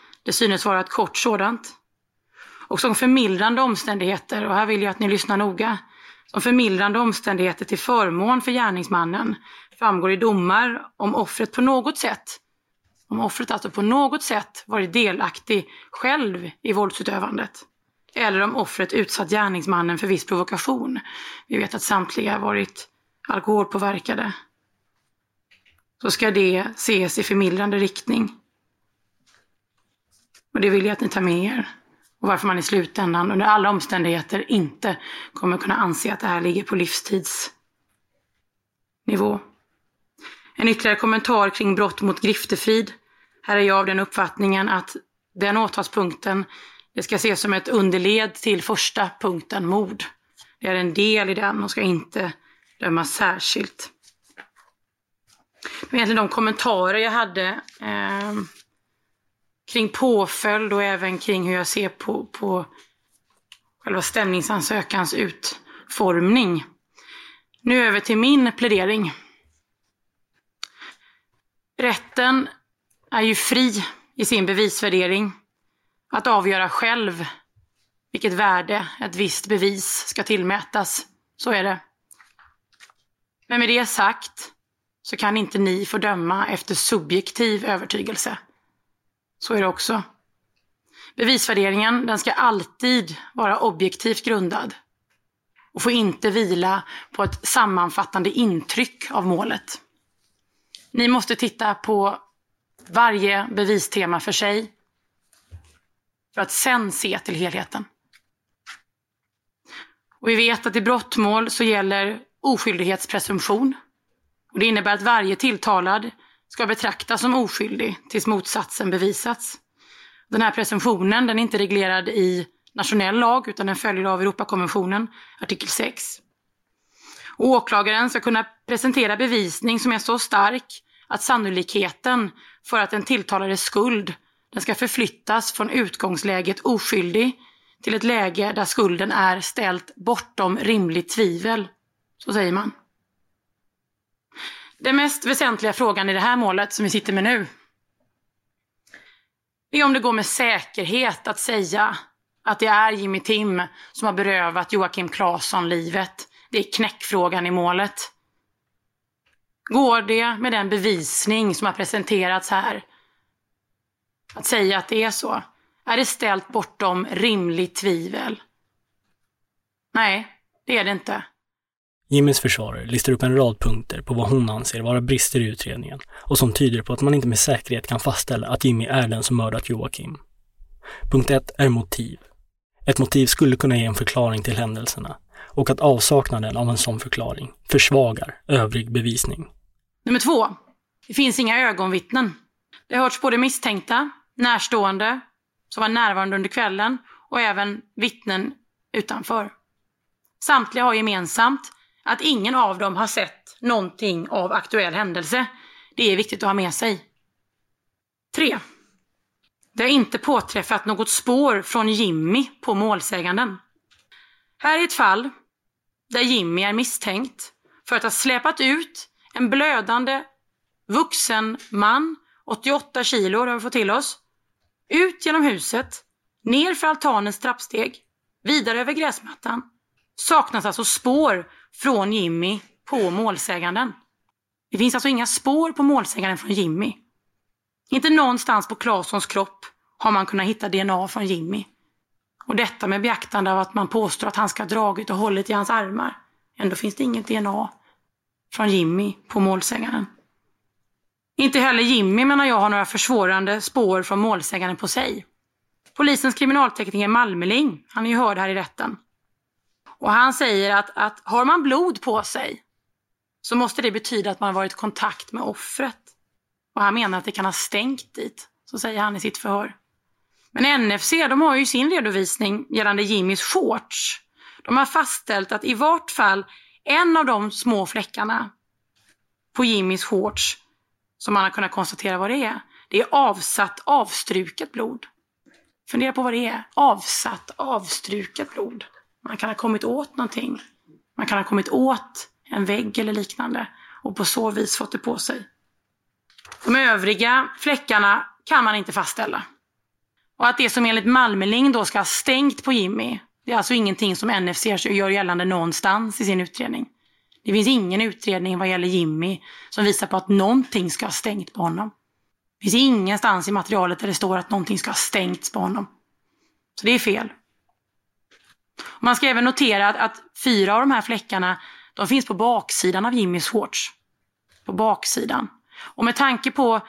Speaker 5: Det synes vara ett kort sådant. Och som förmildrande omständigheter, och här vill jag att ni lyssnar noga, som förmildrande omständigheter till förmån för gärningsmannen framgår i domar om offret på något sätt, om offret alltså på något sätt varit delaktig själv i våldsutövandet. Eller om offret utsatt gärningsmannen för viss provokation. Vi vet att samtliga varit alkoholpåverkade. Så ska det ses i förmildrande riktning. Och det vill jag att ni tar med er. Och varför man i slutändan under alla omständigheter inte kommer kunna anse att det här ligger på livstidsnivå. En ytterligare kommentar kring brott mot griftefrid. Här är jag av den uppfattningen att den åtalspunkten det ska ses som ett underled till första punkten, mord. Det är en del i den och ska inte dömas särskilt. Det var egentligen de kommentarer jag hade eh, kring påföljd och även kring hur jag ser på, på själva stämningsansökans utformning. Nu över till min plädering. Rätten är ju fri i sin bevisvärdering att avgöra själv vilket värde ett visst bevis ska tillmätas. Så är det. Men med det sagt så kan inte ni få döma efter subjektiv övertygelse. Så är det också. Bevisvärderingen den ska alltid vara objektivt grundad och får inte vila på ett sammanfattande intryck av målet. Ni måste titta på varje bevistema för sig för att sen se till helheten. Och vi vet att i brottmål så gäller oskyldighetspresumtion. Och det innebär att varje tilltalad ska betraktas som oskyldig tills motsatsen bevisats. Den här presumtionen den är inte reglerad i nationell lag utan den följer av Europakonventionen, artikel 6. Och åklagaren ska kunna presentera bevisning som är så stark att sannolikheten för att en tilltalades skuld den ska förflyttas från utgångsläget oskyldig till ett läge där skulden är ställt bortom rimligt tvivel. Så säger man. Den mest väsentliga frågan i det här målet som vi sitter med nu är om det går med säkerhet att säga att det är Jimmy Tim som har berövat Joakim Claesson livet. Det är knäckfrågan i målet. Går det med den bevisning som har presenterats här att säga att det är så? Är det ställt bortom rimligt tvivel? Nej, det är det inte.
Speaker 3: Jimmys försvarare listar upp en rad punkter på vad hon anser vara brister i utredningen och som tyder på att man inte med säkerhet kan fastställa att Jimmy är den som mördat Joakim. Punkt 1 är motiv. Ett motiv skulle kunna ge en förklaring till händelserna och att avsaknaden av en sån förklaring försvagar övrig bevisning.
Speaker 5: Nummer två. Det finns inga ögonvittnen. Det har hörts både misstänkta, närstående, som var närvarande under kvällen och även vittnen utanför. Samtliga har gemensamt att ingen av dem har sett någonting av aktuell händelse. Det är viktigt att ha med sig. 3. Det har inte påträffat något spår från Jimmy på målsäganden. Här är ett fall där Jimmy är misstänkt för att ha släpat ut en blödande vuxen man, 88 kilo har vi fått till oss, ut genom huset, ner för altanens trappsteg, vidare över gräsmattan. Saknas alltså spår från Jimmy på målsäganden. Det finns alltså inga spår på målsäganden från Jimmy. Inte någonstans på Claessons kropp har man kunnat hitta DNA från Jimmy. Och detta med beaktande av att man påstår att han ska ha dragit och hållit i hans armar. Ändå finns det inget DNA från Jimmy på målsägaren. Inte heller Jimmy menar jag har några försvårande spår från målsägaren på sig. Polisens kriminaltekniker Malmeling, han är ju hörd här i rätten. Och han säger att, att har man blod på sig så måste det betyda att man har varit i kontakt med offret. Och han menar att det kan ha stänkt dit. Så säger han i sitt förhör. Men NFC de har ju sin redovisning gällande Jimmys shorts. De har fastställt att i vart fall en av de små fläckarna på Jimmys shorts som man har kunnat konstatera vad det är, det är avsatt avstruket blod. Fundera på vad det är. Avsatt avstruket blod. Man kan ha kommit åt någonting. Man kan ha kommit åt en vägg eller liknande och på så vis fått det på sig. De övriga fläckarna kan man inte fastställa. Och att det som enligt Malmeling då ska ha stängt på Jimmy, det är alltså ingenting som NFC gör gällande någonstans i sin utredning. Det finns ingen utredning vad gäller Jimmy som visar på att någonting ska ha stängt på honom. Det finns ingenstans i materialet där det står att någonting ska ha stängts på honom. Så det är fel. Man ska även notera att, att fyra av de här fläckarna de finns på baksidan av Jimmys shorts. På baksidan. Och med tanke på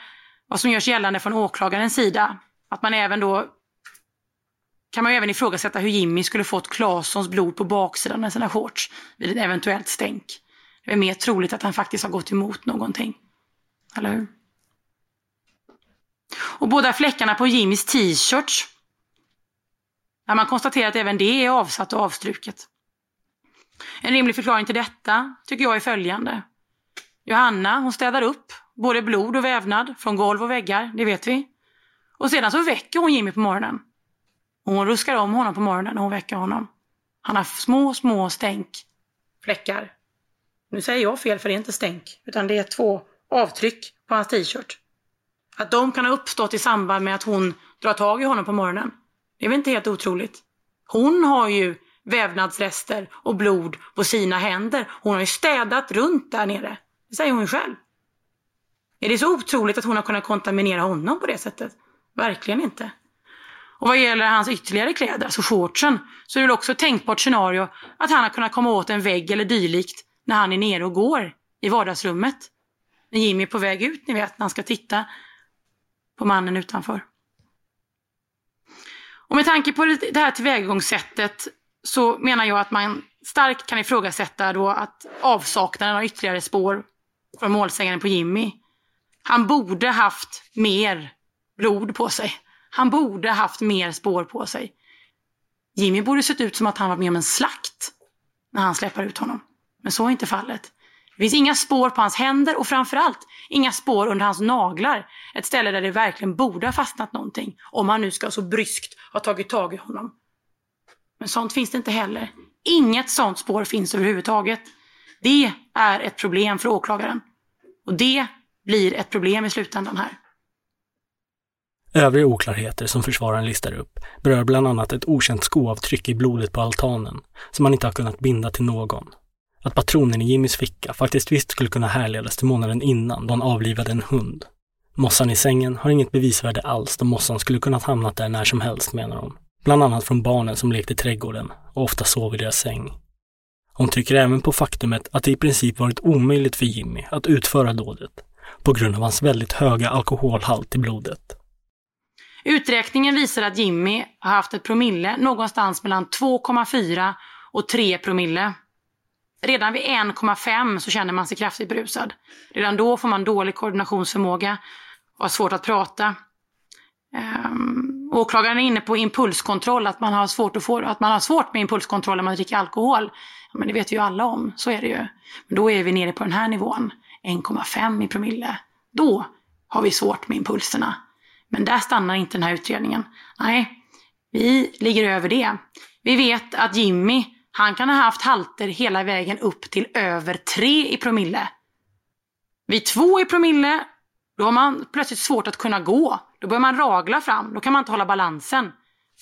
Speaker 5: vad som görs gällande från åklagarens sida, att man även då kan man ju även ifrågasätta hur Jimmy skulle fått Claessons blod på baksidan av sina shorts vid ett eventuellt stänk. Det är mer troligt att han faktiskt har gått emot någonting. Eller hur? Och båda fläckarna på Jimmys t-shirts, när man konstaterar att även det är avsatt och avstruket. En rimlig förklaring till detta tycker jag är följande. Johanna, hon städar upp både blod och vävnad från golv och väggar, det vet vi. Och sedan så väcker hon Jimmy på morgonen. hon ruskar om honom på morgonen när hon väcker honom. Han har små, små stänk, fläckar. Nu säger jag fel för det är inte stänk, utan det är två avtryck på hans t-shirt. Att de kan ha uppstått i samband med att hon drar tag i honom på morgonen. Det är väl inte helt otroligt. Hon har ju vävnadsrester och blod på sina händer. Hon har ju städat runt där nere. Det säger hon själv. Är det så otroligt att hon har kunnat kontaminera honom på det sättet? Verkligen inte. Och vad gäller hans ytterligare kläder, alltså shortsen, så är det också ett tänkbart scenario att han har kunnat komma åt en vägg eller dylikt när han är nere och går i vardagsrummet. När Jimmy är på väg ut, ni vet, när han ska titta på mannen utanför. Och med tanke på det här tillvägagångssättet så menar jag att man starkt kan ifrågasätta då att avsaknaden av ytterligare spår från målsäganden på Jimmy. Han borde haft mer blod på sig. Han borde haft mer spår på sig. Jimmy borde sett ut som att han var med om en slakt när han släpper ut honom. Men så är inte fallet. Det finns inga spår på hans händer och framförallt inga spår under hans naglar. Ett ställe där det verkligen borde ha fastnat någonting. Om han nu ska så bryskt ha tagit tag i honom. Men sånt finns det inte heller. Inget sånt spår finns överhuvudtaget. Det är ett problem för åklagaren. Och det blir ett problem i slutändan här.
Speaker 3: Övriga oklarheter som försvararen listar upp berör bland annat ett okänt skoavtryck i blodet på altanen som man inte har kunnat binda till någon. Att patronen i Jimmys ficka faktiskt visst skulle kunna härledas till månaden innan då han avlivade en hund. Mossan i sängen har inget bevisvärde alls då mossan skulle kunnat hamnat där när som helst menar hon. Bland annat från barnen som lekte i trädgården och ofta sov i deras säng. Hon trycker även på faktumet att det i princip varit omöjligt för Jimmy att utföra dådet på grund av hans väldigt höga alkoholhalt i blodet.
Speaker 5: Uträkningen visar att Jimmy har haft ett promille någonstans mellan 2,4 och 3 promille. Redan vid 1,5 så känner man sig kraftigt berusad. Redan då får man dålig koordinationsförmåga och har svårt att prata. Um, åklagaren är inne på impulskontroll, att man har svårt, att få, att man har svårt med impulskontroll när man dricker alkohol. Ja, men det vet ju alla om, så är det ju. Men då är vi nere på den här nivån, 1,5 i promille. Då har vi svårt med impulserna. Men där stannar inte den här utredningen. Nej, vi ligger över det. Vi vet att Jimmy, han kan ha haft halter hela vägen upp till över 3 i promille. Vid 2 i promille, då har man plötsligt svårt att kunna gå. Då börjar man ragla fram, då kan man inte hålla balansen.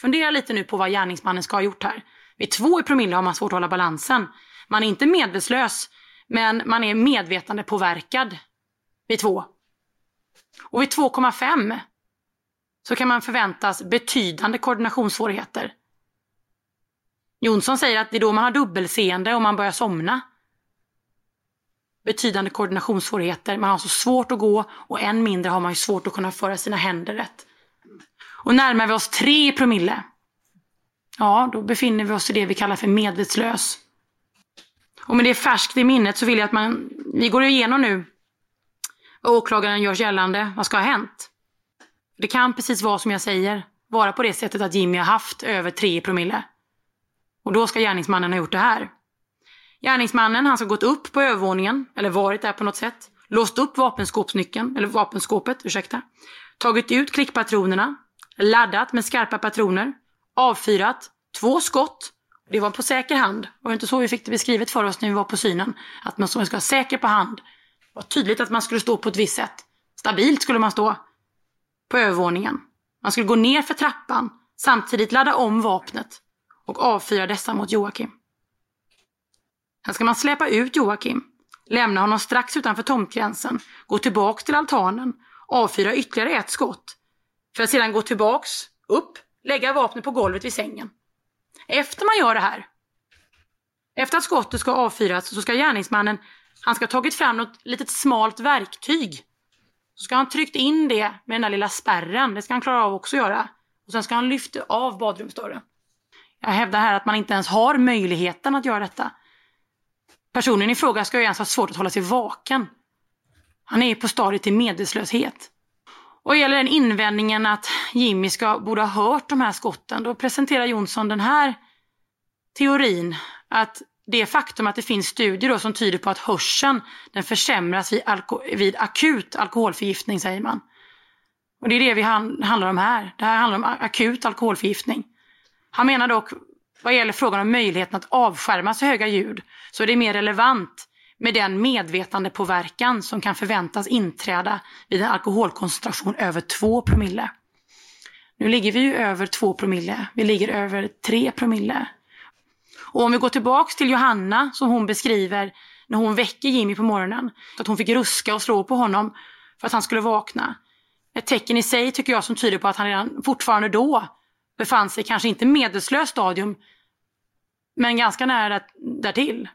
Speaker 5: Fundera lite nu på vad gärningsmannen ska ha gjort här. Vid 2 i promille har man svårt att hålla balansen. Man är inte medvetslös, men man är medvetande påverkad vid 2. Och vid 2,5 så kan man förväntas betydande koordinationssvårigheter. Jonsson säger att det är då man har dubbelseende och man börjar somna. Betydande koordinationssvårigheter, man har så svårt att gå och än mindre har man ju svårt att kunna föra sina händer rätt. Och närmar vi oss 3 promille, ja då befinner vi oss i det vi kallar för medvetslös. Och med det färskt i minnet så vill jag att man, vi går igenom nu vad åklagaren görs gällande, vad ska ha hänt? Det kan precis vara som jag säger, vara på det sättet att Jimmy har haft över 3 promille. Och då ska gärningsmannen ha gjort det här. Gärningsmannen han ska gått upp på övervåningen, eller varit där på något sätt, låst upp vapenskåpsnyckeln, eller vapenskåpet, ursäkta, tagit ut klickpatronerna, laddat med skarpa patroner, avfyrat två skott. Det var på säker hand. var Det inte så vi fick det beskrivet för oss när vi var på synen. Att man ska vara säker på hand. Det var tydligt att man skulle stå på ett visst sätt. Stabilt skulle man stå på övervåningen. Man skulle gå ner för trappan, samtidigt ladda om vapnet och avfyra dessa mot Joakim. Sen ska man släpa ut Joakim, lämna honom strax utanför tomtgränsen, gå tillbaka till altanen, avfyra ytterligare ett skott, för att sedan gå tillbaks, upp, lägga vapnet på golvet vid sängen. Efter man gör det här, efter att skottet ska avfyras så ska gärningsmannen, han ska ha tagit fram något litet smalt verktyg. Så ska han tryckt in det med den där lilla spärren, det ska han klara av också att göra. Och sen ska han lyfta av badrumsdörren. Jag hävdar här att man inte ens har möjligheten att göra detta. Personen i fråga ska ju ens ha svårt att hålla sig vaken. Han är ju på stadiet till medvetslöshet. Och gäller den invändningen att Jimmy ska, borde ha hört de här skotten, då presenterar Jonsson den här teorin att det faktum att det finns studier då som tyder på att hörseln den försämras vid, alko vid akut alkoholförgiftning, säger man. Och det är det vi han handlar om här. Det här handlar om akut alkoholförgiftning. Han menar dock, vad gäller frågan om möjligheten att avskärma så höga ljud, så är det mer relevant med den medvetandepåverkan som kan förväntas inträda vid en alkoholkoncentration över 2 promille. Nu ligger vi ju över 2 promille, vi ligger över 3 promille. Och om vi går tillbaks till Johanna som hon beskriver när hon väcker Jimmy på morgonen, att hon fick ruska och slå på honom för att han skulle vakna. Ett tecken i sig tycker jag som tyder på att han redan fortfarande då befann sig kanske inte medelslöst stadium, men ganska nära därtill.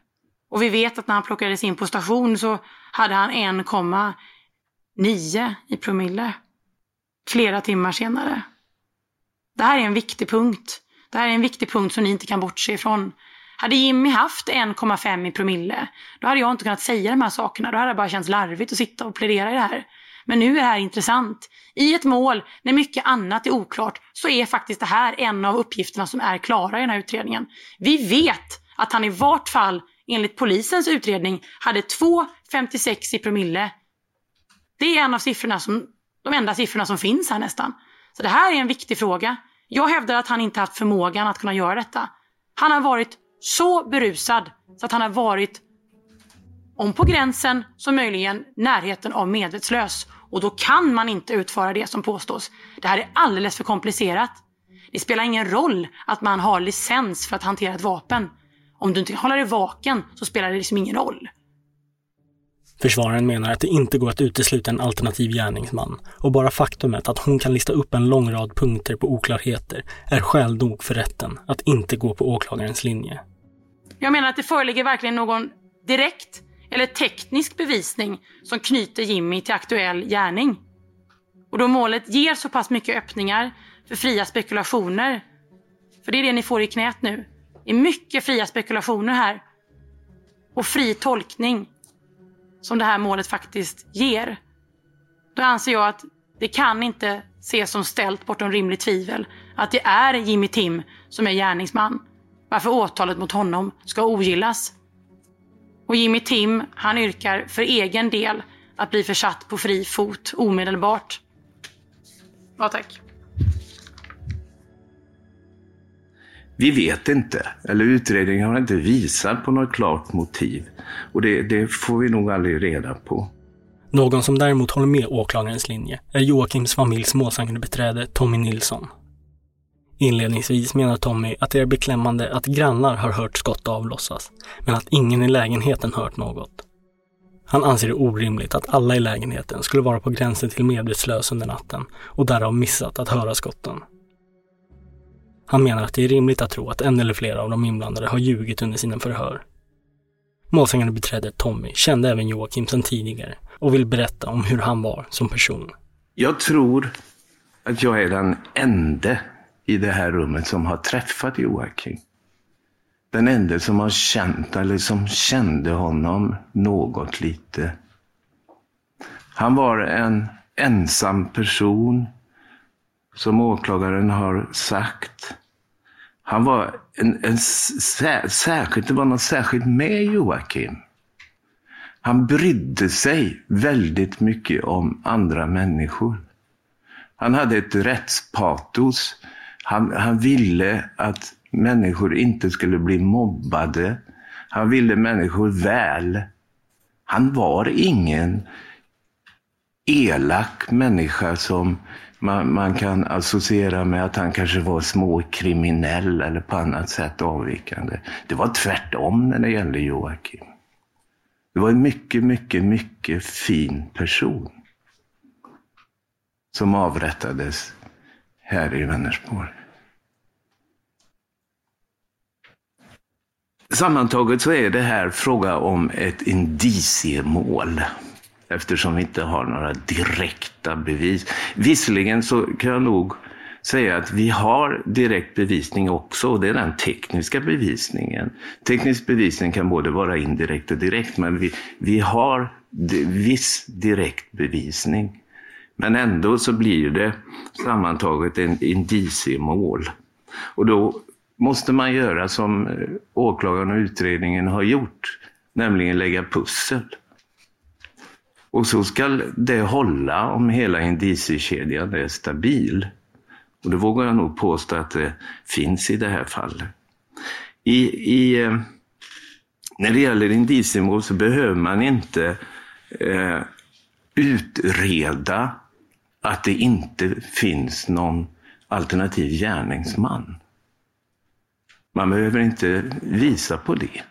Speaker 5: Och vi vet att när han plockades in på station så hade han 1,9 i promille. Flera timmar senare. Det här är en viktig punkt. Det här är en viktig punkt som ni inte kan bortse ifrån. Hade Jimmy haft 1,5 i promille, då hade jag inte kunnat säga de här sakerna. Då hade det bara känts larvigt att sitta och plädera i det här. Men nu är det här intressant. I ett mål när mycket annat är oklart så är faktiskt det här en av uppgifterna som är klara i den här utredningen. Vi vet att han i vart fall enligt polisens utredning hade 2,56 i promille. Det är en av siffrorna som, de enda siffrorna som finns här nästan. Så det här är en viktig fråga. Jag hävdar att han inte haft förmågan att kunna göra detta. Han har varit så berusad så att han har varit om på gränsen så möjligen närheten av medvetslös. Och då kan man inte utföra det som påstås. Det här är alldeles för komplicerat. Det spelar ingen roll att man har licens för att hantera ett vapen. Om du inte kan hålla dig vaken så spelar det liksom ingen roll.
Speaker 3: Försvararen menar att det inte går att utesluta en alternativ gärningsman och bara faktumet att hon kan lista upp en lång rad punkter på oklarheter är skäl nog för rätten att inte gå på åklagarens linje.
Speaker 5: Jag menar att det föreligger verkligen någon direkt eller teknisk bevisning som knyter Jimmy till aktuell gärning. Och då målet ger så pass mycket öppningar för fria spekulationer, för det är det ni får i knät nu. Det är mycket fria spekulationer här. Och fri tolkning som det här målet faktiskt ger. Då anser jag att det kan inte ses som ställt bortom rimligt tvivel att det är Jimmy Tim som är gärningsman. Varför åtalet mot honom ska ogillas. Och Jimmy Tim, han yrkar för egen del att bli försatt på fri fot omedelbart. Ja, tack.
Speaker 7: Vi vet inte, eller utredningen har inte visat på något klart motiv. Och det, det får vi nog aldrig reda på.
Speaker 3: Någon som däremot håller med åklagarens linje är Joakims familjs målsägandebiträde Tommy Nilsson. Inledningsvis menar Tommy att det är beklämmande att grannar har hört skott avlossas, men att ingen i lägenheten hört något. Han anser det orimligt att alla i lägenheten skulle vara på gränsen till medvetslös under natten och därav missat att höra skotten. Han menar att det är rimligt att tro att en eller flera av de inblandade har ljugit under sina förhör. Målsägandebiträdet Tommy kände även Joakim sedan tidigare och vill berätta om hur han var som person.
Speaker 7: Jag tror att jag är den enda i det här rummet som har träffat Joakim. Den enda som har känt, eller som kände honom något lite. Han var en ensam person, som åklagaren har sagt. Han var en, en särskilt, det var något särskilt med Joakim. Han brydde sig väldigt mycket om andra människor. Han hade ett rättspatos. Han, han ville att människor inte skulle bli mobbade. Han ville människor väl. Han var ingen elak människa som man, man kan associera med att han kanske var småkriminell eller på annat sätt avvikande. Det var tvärtom när det gällde Joakim. Det var en mycket, mycket, mycket fin person som avrättades här i Vänersborg. Sammantaget så är det här fråga om ett indiciemål eftersom vi inte har några direkta bevis. Visserligen så kan jag nog säga att vi har direkt bevisning också och det är den tekniska bevisningen. Teknisk bevisning kan både vara indirekt och direkt men vi, vi har viss direkt bevisning. Men ändå så blir det sammantaget en indiciemål. Och då måste man göra som eh, åklagaren och utredningen har gjort, nämligen lägga pussel. Och så ska det hålla om hela indiciekedjan är stabil. Och det vågar jag nog påstå att det finns i det här fallet. I, i, eh, när det gäller indiciemål så behöver man inte eh, utreda att det inte finns någon alternativ gärningsman. Man behöver inte visa på det.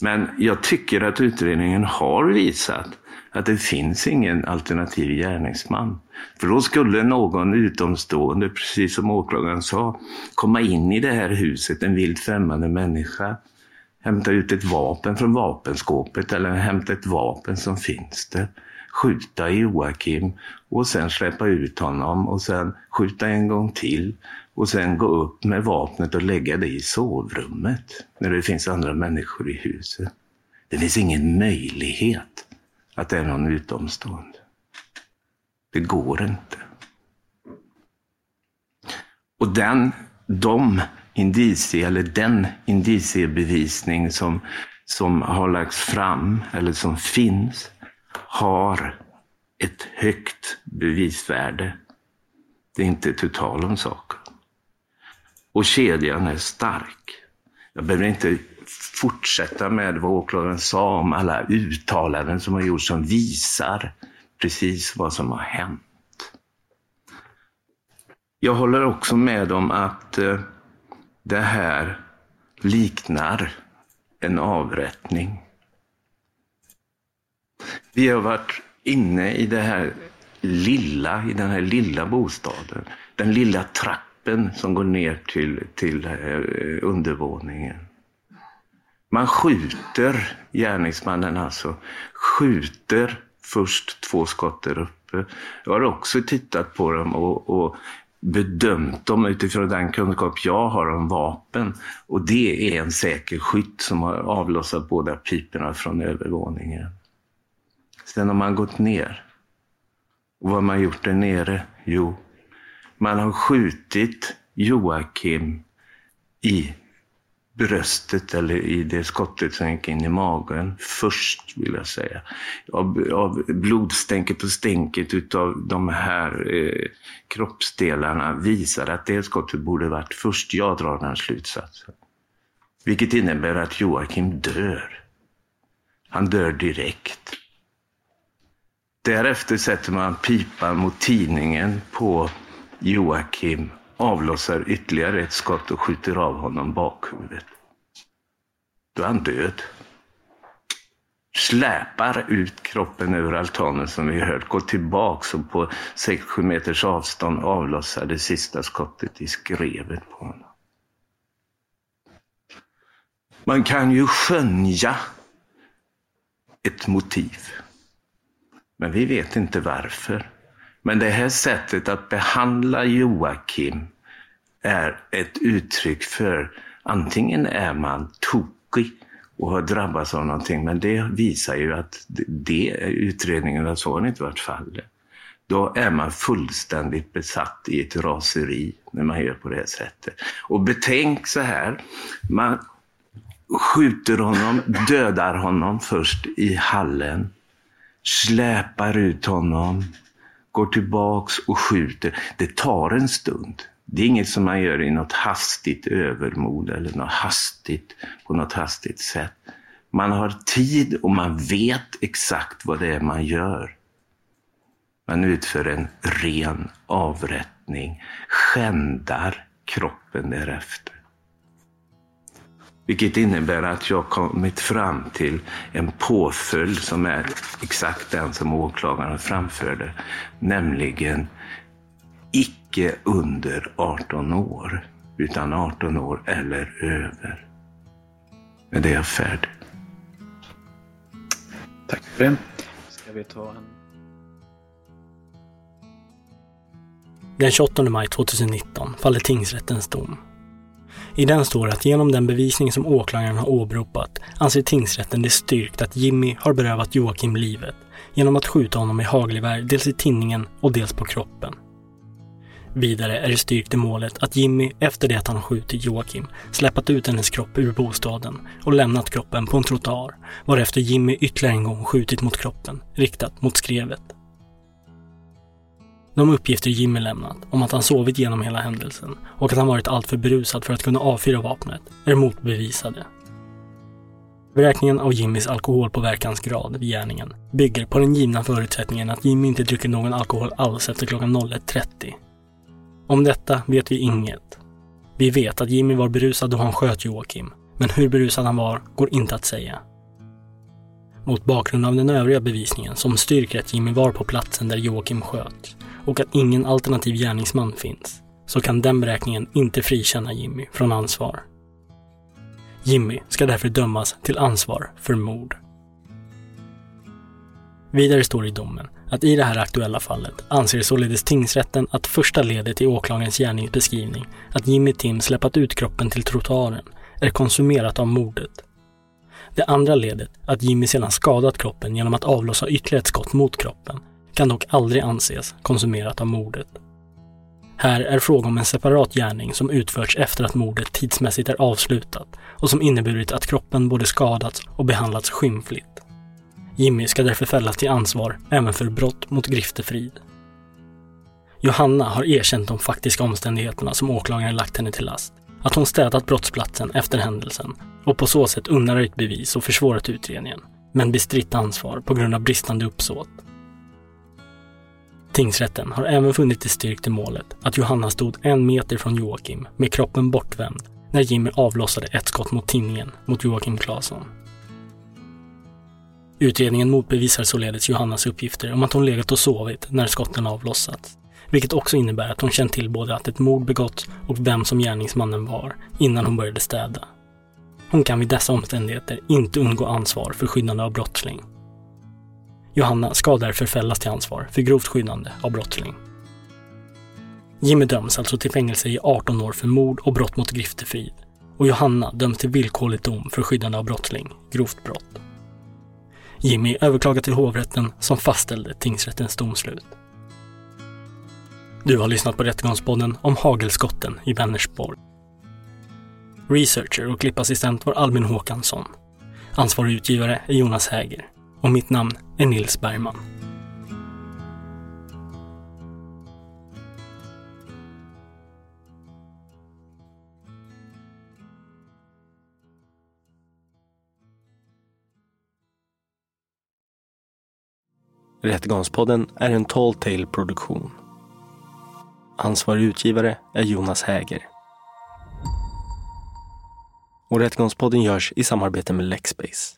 Speaker 7: Men jag tycker att utredningen har visat att det finns ingen alternativ gärningsman. För då skulle någon utomstående, precis som åklagaren sa, komma in i det här huset, en vilt främmande människa, hämta ut ett vapen från vapenskåpet eller hämta ett vapen som finns där, skjuta Joakim och sen släppa ut honom och sen skjuta en gång till och sen gå upp med vapnet och lägga det i sovrummet när det finns andra människor i huset. Det finns ingen möjlighet att det är någon utomstående. Det går inte. Och den, de indicie, eller den indiciebevisning som, som har lagts fram, eller som finns, har ett högt bevisvärde. Det är inte tu tal om saken. Och kedjan är stark. Jag behöver inte fortsätta med vad åklagaren sa om alla uttalanden som har gjorts som visar precis vad som har hänt. Jag håller också med om att eh, det här liknar en avrättning. Vi har varit inne i det här lilla, i den här lilla bostaden. Den lilla trappen som går ner till, till eh, undervåningen. Man skjuter gärningsmannen alltså. Skjuter först två skott där uppe. Jag har också tittat på dem och, och bedömt dem utifrån den kunskap jag har om vapen. Och det är en säker skytt som har avlossat båda piporna från övervåningen. Sen har man gått ner. Och vad har man gjort där nere? Jo, man har skjutit Joakim i bröstet eller i det skottet som gick in i magen först, vill jag säga. Av, av blodstänket och stänket utav de här eh, kroppsdelarna visar att det skottet borde varit först. Jag drar den slutsatsen. Vilket innebär att Joakim dör. Han dör direkt. Därefter sätter man pipan mot tidningen på Joakim avlossar ytterligare ett skott och skjuter av honom bakhuvudet. Då är han död. släpar ut kroppen över altanen som vi hört, går tillbaks och på 6-7 meters avstånd avlossar det sista skottet i skrevet på honom. Man kan ju skönja ett motiv. Men vi vet inte varför. Men det här sättet att behandla Joakim är ett uttryck för antingen är man tokig och har drabbats av någonting, men det visar ju att det utredningen att så har inte varit fallet. Då är man fullständigt besatt i ett raseri när man gör på det här sättet. Och betänk så här, man skjuter honom, dödar honom först i hallen, släpar ut honom, går tillbaks och skjuter. Det tar en stund. Det är inget som man gör i något hastigt övermod eller något hastigt, på något hastigt sätt. Man har tid och man vet exakt vad det är man gör. Man utför en ren avrättning, skändar kroppen därefter. Vilket innebär att jag kommit fram till en påföljd som är exakt den som åklagaren framförde. Nämligen icke under 18 år, utan 18 år eller över. Men det är jag färdig.
Speaker 8: Tack för det. Ska vi ta en...
Speaker 3: Den 28 maj 2019 faller tingsrättens dom. I den står att genom den bevisning som åklagaren har åberopat anser tingsrätten det styrkt att Jimmy har berövat Joakim livet genom att skjuta honom i hagelgevär dels i tinningen och dels på kroppen. Vidare är det styrkt i målet att Jimmy, efter det att han skjutit Joakim, släpat ut hennes kropp ur bostaden och lämnat kroppen på en trottoar, varefter Jimmy ytterligare en gång skjutit mot kroppen, riktat mot skrevet. De uppgifter Jimmy lämnat om att han sovit genom hela händelsen och att han varit alltför berusad för att kunna avfyra vapnet är motbevisade. Beräkningen av Jimmys alkoholpåverkansgrad vid gärningen bygger på den givna förutsättningen att Jimmy inte druckit någon alkohol alls efter klockan 01.30. Om detta vet vi inget. Vi vet att Jimmy var berusad då han sköt Joakim, men hur berusad han var går inte att säga. Mot bakgrund av den övriga bevisningen som styrker att Jimmy var på platsen där Joakim sköt och att ingen alternativ gärningsman finns, så kan den beräkningen inte frikänna Jimmy från ansvar. Jimmy ska därför dömas till ansvar för mord. Vidare står det i domen att i det här aktuella fallet anser således tingsrätten att första ledet i åklagarens gärningsbeskrivning, att Jimmy Tim släpat ut kroppen till trottoaren, är konsumerat av mordet. Det andra ledet, att Jimmy sedan skadat kroppen genom att avlossa ytterligare ett skott mot kroppen, kan dock aldrig anses konsumerat av mordet. Här är fråga om en separat gärning som utförts efter att mordet tidsmässigt är avslutat och som inneburit att kroppen både skadats och behandlats skymfligt. Jimmy ska därför fällas till ansvar även för brott mot griftefrid. Johanna har erkänt de faktiska omständigheterna som åklagaren lagt henne till last. Att hon städat brottsplatsen efter händelsen och på så sätt undanröjt bevis och försvårat utredningen, men bestritt ansvar på grund av bristande uppsåt. Tingsrätten har även funnit det styrkt i målet att Johanna stod en meter från Joakim med kroppen bortvänd när Jimmy avlossade ett skott mot tinningen mot Joakim Claesson. Utredningen motbevisar således Johannas uppgifter om att hon legat och sovit när skotten avlossats, vilket också innebär att hon känt till både att ett mord begåtts och vem som gärningsmannen var innan hon började städa. Hon kan vid dessa omständigheter inte undgå ansvar för skyddande av brottsling. Johanna ska därför fällas till ansvar för grovt skyddande av brottsling. Jimmy döms alltså till fängelse i 18 år för mord och brott mot griftefrid och Johanna döms till villkorlig dom för skyddande av brottsling, grovt brott. Jimmy överklagar till hovrätten som fastställde tingsrättens domslut. Du har lyssnat på Rättegångspodden om hagelskotten i Vänersborg. Researcher och klippassistent var Albin Håkansson. Ansvarig utgivare är Jonas Häger. Och mitt namn är Nils Bergman.
Speaker 9: Rättegångspodden är en Tall Tale produktion. Ansvarig utgivare är Jonas Häger. Och Rättegångspodden görs i samarbete med Lexbase.